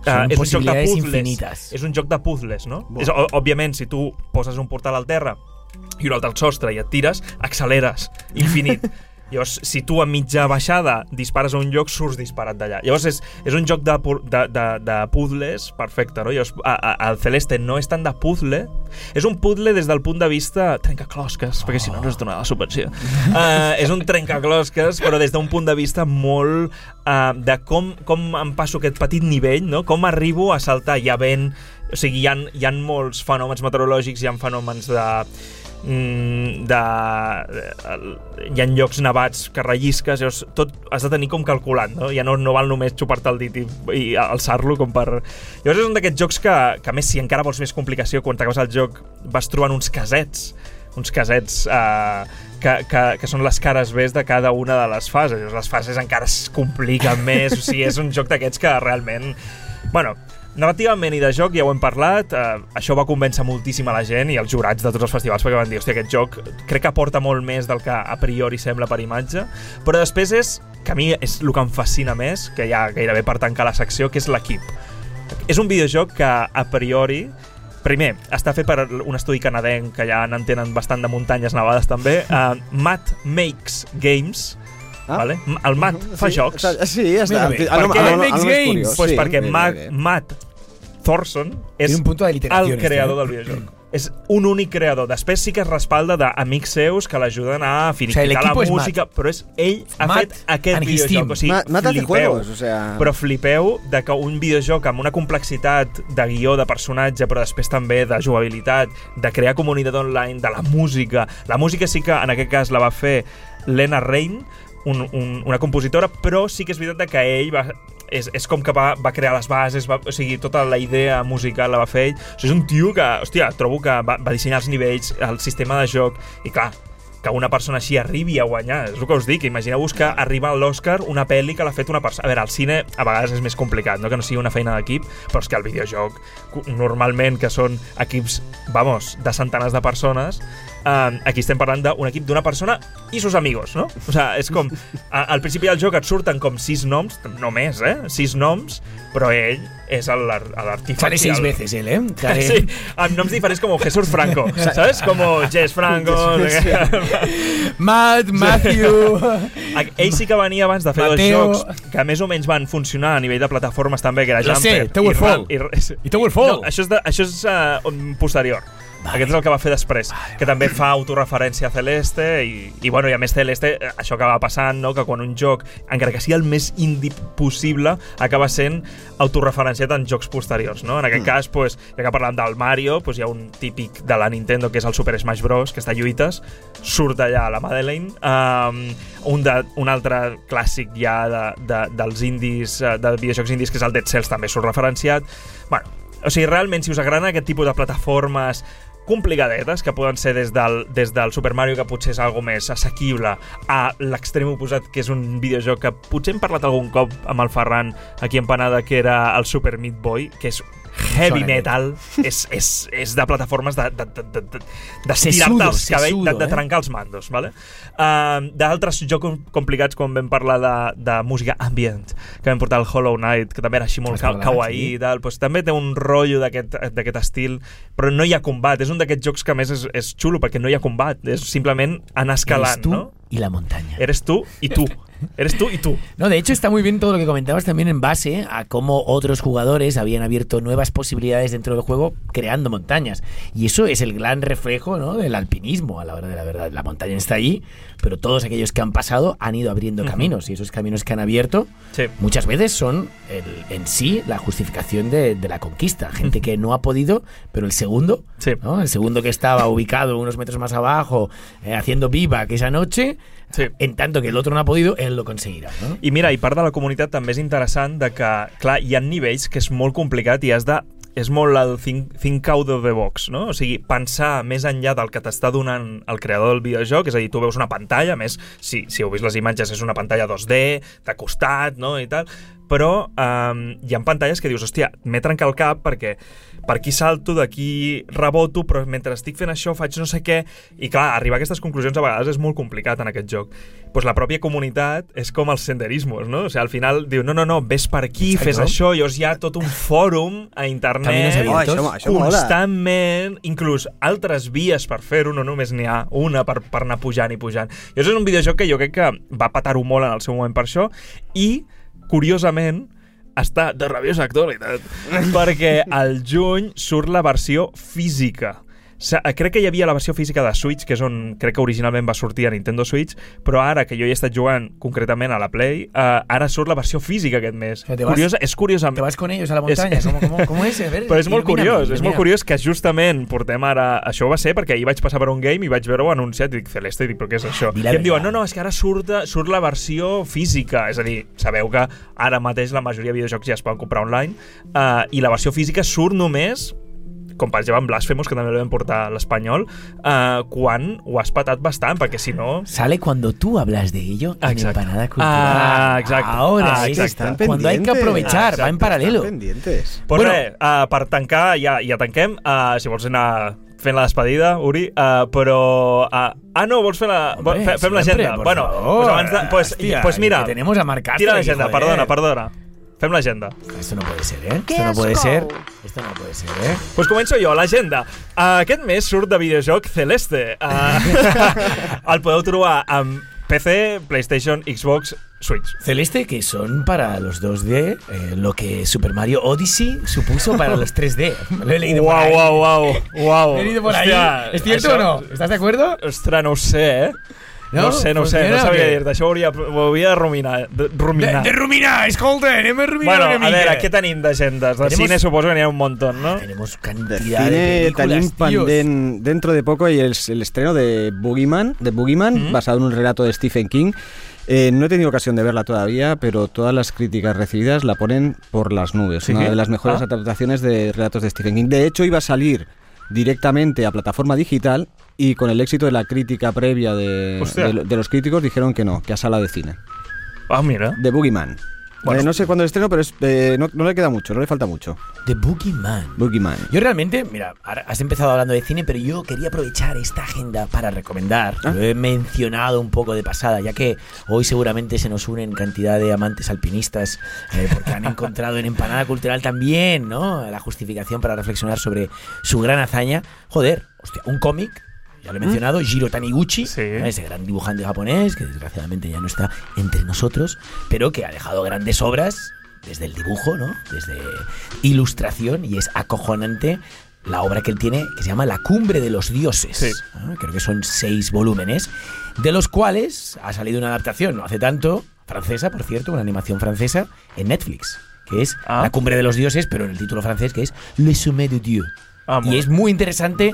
S2: Uh, és un joc de puzzles.
S3: infinites.
S2: És un joc de puzzles, no?
S4: Buah.
S2: És, òbviament, si tu poses un portal al terra i un altre al sostre i et tires, acceleres infinit. Llavors, si tu a mitja baixada dispares a un lloc, surts disparat d'allà. Llavors, és, és un joc de, de, de, de puzzles perfecte, no? Llavors, a, a, el Celeste no és tant de puzzle, és un puzzle des del punt de vista trencaclosques, perquè si no, no es dona la subvenció. Uh, és un trencaclosques, però des d'un punt de vista molt uh, de com, com em passo aquest petit nivell, no? com arribo a saltar, hi ha vent, o sigui, hi ha, hi ha molts fenòmens meteorològics, hi ha fenòmens de de, de, hi ha llocs nevats que rellisques, llavors tot has de tenir com calculant, no? Ja no, no val només xupar-te el dit i, i alçar-lo com per... Llavors és un d'aquests jocs que, que a més si encara vols més complicació, quan t'acabes el joc vas trobant uns casets uns casets eh, que, que, que són les cares B de cada una de les fases. Llavors, les fases encara es compliquen més, o sigui, és un joc d'aquests que realment... Bueno, narrativament i de joc ja ho hem parlat, eh, això va convèncer moltíssim a la gent i els jurats de tots els festivals perquè van dir, hòstia, aquest joc crec que aporta molt més del que a priori sembla per imatge, però després és, que a mi és el que em fascina més, que ja gairebé per tancar la secció, que és l'equip. És un videojoc que a priori Primer, està fet per un estudi canadenc que ja n'entenen bastant de muntanyes nevades també. Uh, Matt Makes Games.
S4: Ah.
S2: Vale? El Matt fa
S4: Sí,
S2: jocs.
S4: sí, ja està.
S3: Mira
S4: lo- a lo
S3: Makes
S4: més
S3: Games?
S4: curiós,
S2: Pues
S4: sí,
S2: perquè
S4: bé,
S2: Matt,
S4: bé.
S2: Matt Thorson és
S3: Tiene un punto de literación
S2: el creador
S3: ¿eh?
S2: del videojoc. És un únic creador. Després sí que es respalda d'amics seus que l'ajuden a finiquitar
S3: el
S2: la
S3: equipo es
S2: música, però és ell ha
S3: Matt
S2: fet aquest videojoc. O sigui,
S4: Ma- Matt
S2: flipeu.
S4: juegos, o sea-
S2: Però flipeu de que un videojoc amb una complexitat de guió, de personatge, però després també de jugabilitat, de crear comunitat online, de la música... La música sí que en aquest cas la va fer Lena Rain, un, un, una compositora, però sí que és veritat que ell va, és, és com que va, va crear les bases, va, o sigui, tota la idea musical la va fer ell. O sigui, és un tio que, hòstia, trobo que va, va dissenyar els nivells, el sistema de joc, i clar, que una persona així arribi a guanyar. És el que us dic, imagineu-vos que arriba a l'Oscar una pel·li que l'ha fet una persona... A veure, el cine a vegades és més complicat, no? que no sigui una feina d'equip, però és que el videojoc, normalment, que són equips, vamos, de centenars de persones, eh, aquí estem parlant d'un equip d'una persona i sus amigos, no? O sea, és com... A, al principi del joc et surten com sis noms, només, eh? Sis noms, però ell és l'artífex.
S3: Sale seis
S2: el-
S3: veces él, ¿eh? Sale-
S2: Sí, amb noms diferents com Jesús Franco, ¿sabes? Como Jess Franco.
S3: Matt, Matthew...
S2: Ell sí que venia abans de fer
S3: Mateo.
S2: dos jocs que més o menys van funcionar a nivell de plataformes també, que era
S3: Lo sé,
S2: Jumper
S3: Towerfall.
S2: i, i,
S3: I Towerfall.
S2: No, això és, de, això és uh, posterior. Vale. Aquest és el que va fer després, que també fa autorreferència a Celeste i, i, bueno, i a més Celeste, això acaba passant, no? que quan un joc, encara que sigui el més indie possible, acaba sent autorreferenciat en jocs posteriors. No? En aquest mm. cas, pues, ja que parlant del Mario, pues, hi ha un típic de la Nintendo que és el Super Smash Bros, que està a lluites, surt allà la Madeleine, um, un, de, un altre clàssic ja de, de, dels indies, eh, de videojocs indies, que és el Dead Cells, també surt referenciat. Bueno, o sigui, realment, si us agraden aquest tipus de plataformes complicadetes, que poden ser des del, des del Super Mario, que potser és algo més assequible, a l'extrem oposat, que és un videojoc que potser hem parlat algun cop amb el Ferran aquí en Panada, que era el Super Meat Boy, que és heavy metal, és, és, és de plataformes de, de, de, de, de, de estirar-te els cabells, de,
S3: sesudo,
S2: de
S3: eh?
S2: trencar els mandos. Vale? Uh, D'altres jocs com- complicats, com vam parlar de, de música ambient, que vam portar el Hollow Knight, que també era així molt ka kawaii
S3: sí.
S2: i tal, doncs també té un rotllo d'aquest estil, però no hi ha combat. És un d'aquests jocs que a més és, és xulo, perquè no hi ha combat, és simplement anar escalant,
S3: Eres tú
S2: no?
S3: y la montaña.
S2: Eres tú y tú. Eres tú y tú.
S3: No, de hecho está muy bien todo lo que comentabas también en base a cómo otros jugadores habían abierto nuevas posibilidades dentro del juego creando montañas. Y eso es el gran reflejo ¿no? del alpinismo a la hora de la verdad. La montaña está ahí, pero todos aquellos que han pasado han ido abriendo caminos y esos caminos que han abierto
S2: Sí.
S3: muchas veces son el- en sí la justificación de, de la conquista. Gente que no ha podido, pero el segundo,
S2: Sí.
S3: ¿no? el segundo que estaba ubicado unos metros más abajo, eh, haciendo vivac esa noche,
S2: Sí.
S3: en tanto que el otro no ha podido, él lo conseguirá. ¿no?
S2: I mira, i part de la comunitat també és interessant de que, clar, hi ha nivells que és molt complicat i has de és molt el think, think out of the box, no? O sigui, pensar més enllà del que t'està donant el creador del videojoc, és a dir, tu veus una pantalla, més, si, si heu vist les imatges, és una pantalla 2D, de costat, no?, i tal, però um, hi ha pantalles que dius, hòstia, m'he trencat el cap perquè per aquí salto, d'aquí reboto, però mentre estic fent això faig no sé què, i clar, arribar a aquestes conclusions a vegades és molt complicat en aquest joc. Pues la pròpia comunitat és com els senderismos, no? O sigui, al final diu, no, no, no, ves per aquí,
S3: Exacto.
S2: fes això, llavors hi ha tot un fòrum a internet.
S4: Oh, això, això mola.
S2: constantment, inclús altres vies per fer-ho, no només n'hi ha una per, per anar pujant i pujant. I això és un videojoc que jo crec que va patar-ho molt en el seu moment per això, i, curiosament, està de rabiosa actualitat, perquè al juny surt la versió física. Crec que hi havia la versió física de Switch, que és on crec que originalment va sortir a Nintendo Switch, però ara que jo hi he estat jugant concretament a la Play, uh, ara surt la versió física aquest mes.
S3: vas-
S2: Curiosa, és curiosament...
S3: Te vas con ellos a la montaña. ¿Cómo, cómo, cómo es? A ver,
S2: Però és molt curiós, és molt curiós que justament portem ara... Això va ser perquè ahir vaig passar per un game i vaig veure-ho anunciat i dic, Celeste, i dic, però què és això? I
S3: la
S2: em diuen, no, no, és que ara surt, surt la versió física, és a dir, sabeu que ara mateix la majoria de videojocs ja es poden comprar online, uh, i la versió física surt només com per exemple en Blasphemous, que també el vam portar a l'espanyol, uh, quan ho has patat bastant, perquè si no...
S3: Sale cuando tú hablas de ello en
S2: Exacto.
S3: Empanada Cultural.
S2: Ah, exacto.
S3: Ahora
S2: Ah,
S3: es
S2: exacto.
S4: Están
S3: cuando hay que aprovechar,
S2: Ah,
S3: va en paralelo.
S4: Pendientes.
S2: Pues
S3: Bueno.
S2: res, uh, per tancar, ja, ja tanquem. Uh, si vols anar fent la despedida, Uri, uh, però... Uh, ah, no, vols fer la...
S3: Hombre,
S2: fe, fem l'agenda. Bueno,
S3: favor.
S2: pues, abans de, pues,
S3: Hostia,
S2: pues mira,
S3: que tenemos a Marc Castro
S2: tira l'agenda, perdona, perdona. Fem l'agenda.
S3: Esto no puede ser, ¿eh?
S1: ¡Qué
S3: Esto no puede ser. Esto no puede ser, ¿eh?
S2: Pues començo jo, l'agenda. Uh, aquest mes surt de videojoc Celeste. Uh, el podeu trobar amb PC, PlayStation, Xbox, Switch.
S3: Celeste, que son para los 2D eh, lo que Super Mario Odyssey supuso para los 3D. Lo he leído por
S2: Uau,
S3: ahí.
S2: uau, uau.
S3: Lo he leído por ahí.
S2: Hòstia,
S3: ¿Es cierto
S2: això-
S3: o no? ¿Estás de acuerdo?
S2: Ostres, no ho sé, eh? No,
S3: No?
S2: sé, no
S3: Pues
S2: sé, no
S3: que-
S2: dir-te. Això ho hauria, ho hauria de ruminar. De,
S3: De,
S2: ruminar.
S3: de ruminar, escolta, anem a ruminar
S2: Bueno,
S3: una
S2: a
S3: mica.
S2: veure, què tenim d'agendes? De
S3: Tenemos-
S2: cine suposo que n'hi ha un montón, no?
S3: Tenemos
S4: De
S3: cantidad de, películas,
S4: panden- dentro de poco el, el estreno de Boogeyman, de Boogeyman
S2: Mm.
S4: basado en un relato de Stephen King. Eh, no he tenido ocasión de verla todavía, pero todas las críticas recibidas la ponen por las nubes.
S2: ¿Sí?
S4: Una de las mejores
S2: Ah.
S4: adaptaciones de relatos de Stephen King. De hecho, iba a salir directamente a plataforma digital y con el éxito de la crítica previa de, de los críticos dijeron que no, que a sala de cine.
S2: Ah, mira.
S4: De Boogeyman.
S2: Bueno.
S4: Eh, no sé cuándo el estreno, pero es- eh, no, no le queda mucho, no le falta mucho.
S3: The Boogeyman.
S4: Boogeyman.
S3: Yo realmente, mira, has empezado hablando de cine, pero yo quería aprovechar esta agenda para recomendar.
S4: Ah.
S3: Lo he mencionado un poco de pasada, ya que hoy seguramente se nos unen cantidad de amantes alpinistas, eh, porque han encontrado en Empanada Cultural también, ¿no? La justificación para reflexionar sobre su gran hazaña. Joder, hostia, un cómic. Ya lo he mencionado, Jiro Taniguchi.
S2: Sí.
S3: ¿no? ese gran dibujante japonés que desgraciadamente ya no está entre nosotros, pero que ha dejado grandes obras desde el dibujo, ¿no? Desde ilustración y es acojonante la obra que él tiene que se llama La cumbre de los dioses.
S2: Sí.
S3: ¿no? Creo que son seis volúmenes, de los cuales ha salido una adaptación no hace tanto, francesa, por cierto, una animación francesa, en Netflix, que es
S2: Ah.
S3: La cumbre de los dioses, pero en el título francés que es Le sommet de Dieu.
S2: Ah,
S3: y es muy interesante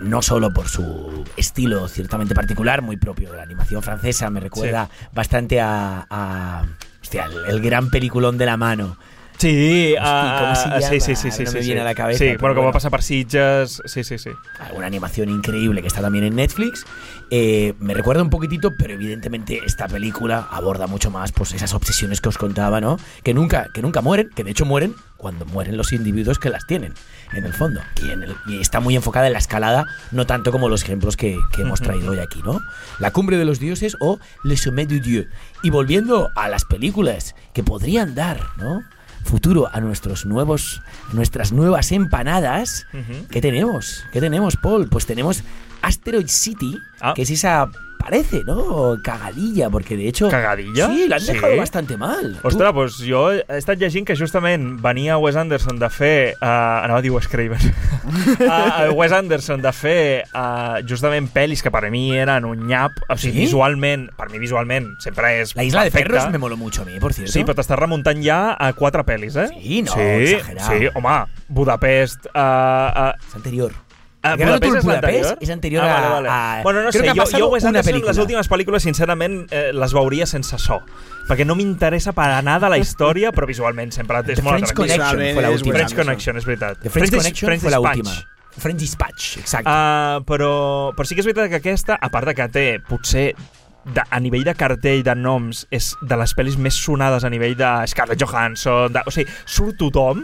S3: no solo por su estilo ciertamente particular, muy propio de la animación francesa, me recuerda bastante a, a- hostia, el, el gran peliculón de la mano
S2: Sí,
S3: Hosti,
S2: ah,
S3: ¿cómo se
S2: ah, sí, sí, sí, sí,
S3: no
S2: sí,
S3: me
S2: sí.
S3: viene a la cabeza,
S2: Sí, bueno, como
S3: bueno.
S2: pasar per Sitges, sí, sí, sí.
S3: una animación increíble que está también en Netflix. Eh, me recuerda un poquitito, pero evidentemente esta película aborda mucho más pues esas obsesiones que os contaba, ¿no? Que nunca, que nunca mueren, que de hecho mueren cuando mueren los individuos que las tienen, en el fondo. Y, en el- y está muy enfocada en la escalada, no tanto como los ejemplos que, que hemos traído hoy aquí, ¿no? La cumbre de los dioses o Le Sommet du Dieu. Y volviendo a las películas que podrían dar, ¿no? Futuro a nuestros nuevos, nuestras nuevas empanadas.
S2: Ujú.
S3: ¿Qué tenemos? ¿Qué tenemos, Paul? Pues tenemos Asteroid City,
S2: Ah.
S3: que es esa, parece, ¿no? Cagadilla, porque de hecho...
S2: Cagadilla?
S3: Sí, la han
S2: Sí.
S3: dejado bastante mal.
S2: Ostres, doncs jo he estat llegint que justament venia Wes Anderson de fer... Uh, anava a dir Wes Craven. uh, Wes Anderson de fer uh, justament pel·lis que per mi eren un nyap. O sigui,
S3: ¿Sí?
S2: visualment, per mi visualment sempre és
S3: La Isla de
S2: perfecte.
S3: Perros me moló mucho a mí, por cierto.
S2: Sí, però t'estàs remuntant ja a quatre pel·lis, eh?
S3: Sí, no,
S2: sí,
S3: exagerado.
S2: Sí, home, Budapest... Uh, uh,
S3: Es anterior.
S2: Ah,
S3: Gran
S2: Budapest és
S3: Budapest és anterior
S2: ah, vale, vale.
S3: a-
S2: Bueno, no
S3: creo
S2: sé, jo, jo Wes
S3: una
S2: Anderson,
S3: película.
S2: les últimes pel·lícules, sincerament, eh, les veuria sense so. Perquè no m'interessa per anar de la història, però visualment sempre és
S3: The
S2: molt
S3: French
S2: atractiu.
S3: Connection fue la última.
S2: French Connection, és veritat.
S3: The French,
S2: Dis-
S3: Connection
S2: French
S3: fue la última. French Dispatch, exacto.
S2: Uh, però, però sí que és veritat que aquesta, a part de que té, potser, de, a nivell de cartell de noms, és de les pel·lis més sonades a nivell de Scarlett Johansson, de, o sigui, surt tothom,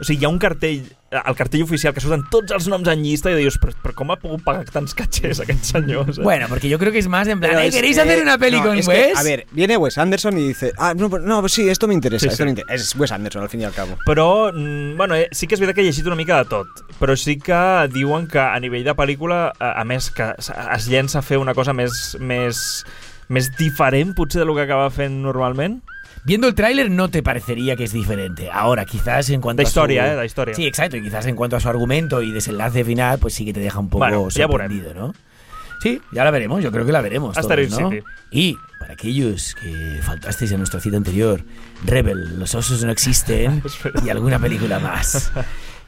S2: o sigui, hi ha un cartell, el cartell oficial, que surten tots els noms en llista i dius, però, però com ha pogut pagar tants catxers aquests senyors? Eh?
S3: Bueno, porque yo creo que es más en plan,
S4: Pero
S3: "Eh, ¿queréis
S4: que-
S3: hacer una peli
S4: no,
S3: con
S4: es que,
S3: Wes?
S4: a ver, viene Wes Anderson y dice, ah, no, pues- no, sí, esto me interesa,
S2: Sí,
S4: esto
S2: sí.
S4: me interesa. Es Wes Anderson, al fin y al cabo.
S2: Però, mm, bueno, eh, sí que és veritat que he llegit una mica de tot, però sí que diuen que a nivell de pel·lícula, a, a més que es, llença a fer una cosa més, més, més diferent, potser, de lo que acaba fent normalment.
S3: Viendo el tráiler no te parecería que es diferente. Ahora, quizás en cuanto
S2: De
S3: a
S2: historia,
S3: su...
S2: eh, de historia.
S3: Sí, exacto. Y quizás en cuanto a su argumento y desenlace final, pues sí que te deja un poco
S2: Bueno,
S3: sorprendido, ¿no? Sí, ya la veremos. Yo creo que la veremos. todos,
S2: Asteroid
S3: ¿no?
S2: City.
S3: Y para aquellos que faltasteis en nuestra cita anterior, Rebel, Los osos no existen y alguna película más.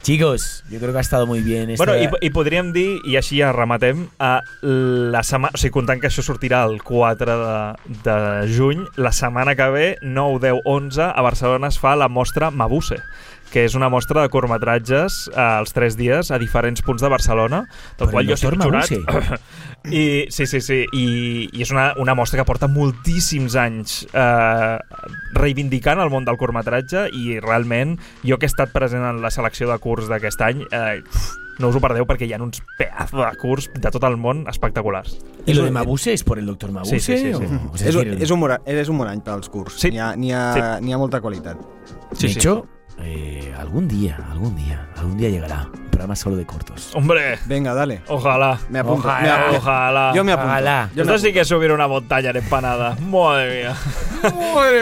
S3: Chicos, yo creo que ha estado muy bien. Esta...
S2: Bueno, i, i podríem dir, i així ja rematem, a la setmana, o sigui, comptant que això sortirà el 4 de, de juny, la setmana que ve, 9, 10, 11, a Barcelona es fa la mostra Mabuse, que és una mostra de curtmetratges eh, els tres dies a diferents punts de Barcelona, del
S3: Per
S2: qual jo estic
S3: doctor
S2: jurat.
S3: Mabuse.
S2: I, sí, sí, sí, i, i és una, una mostra que porta moltíssims anys eh, reivindicant el món del curtmetratge i realment jo que he estat present en la selecció de curs d'aquest any eh, uf, no us ho perdeu perquè hi ha uns pedazos de curs de tot el món espectaculars.
S3: ¿Y lo de Mabuse es por el doctor Mabuse?
S2: Sí, sí, sí, sí.
S3: o- sea,
S4: És,
S3: es
S4: un, és, un, mora- és un bon any pels curs.
S2: Sí.
S4: N'hi ha, ha,
S2: Sí.
S4: ha molta qualitat.
S3: de hecho, eh, algún día, algún día, algún día llegará un programa solo de cortos.
S2: Hombre,
S4: Venga, dale.
S2: ojalá.
S4: Me apunto.
S3: Ojalá.
S4: me apunto.
S2: Ojalá.
S4: Yo me apunto.
S3: Ojalá.
S4: Yo me
S2: Esto sí que es subir una montaña de empanada. Madre mía.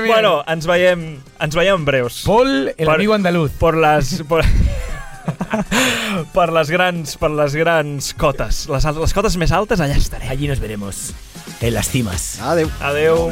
S2: Bueno, ens veiem, ens veiem breus.
S3: Paul, el
S2: Per-
S3: amigo andaluz.
S2: por les... Per, per les grans per les grans cotes les, les cotes més altes allà estaré
S3: Allí nos veremos. En las cimas.
S4: Adeu.
S2: adeu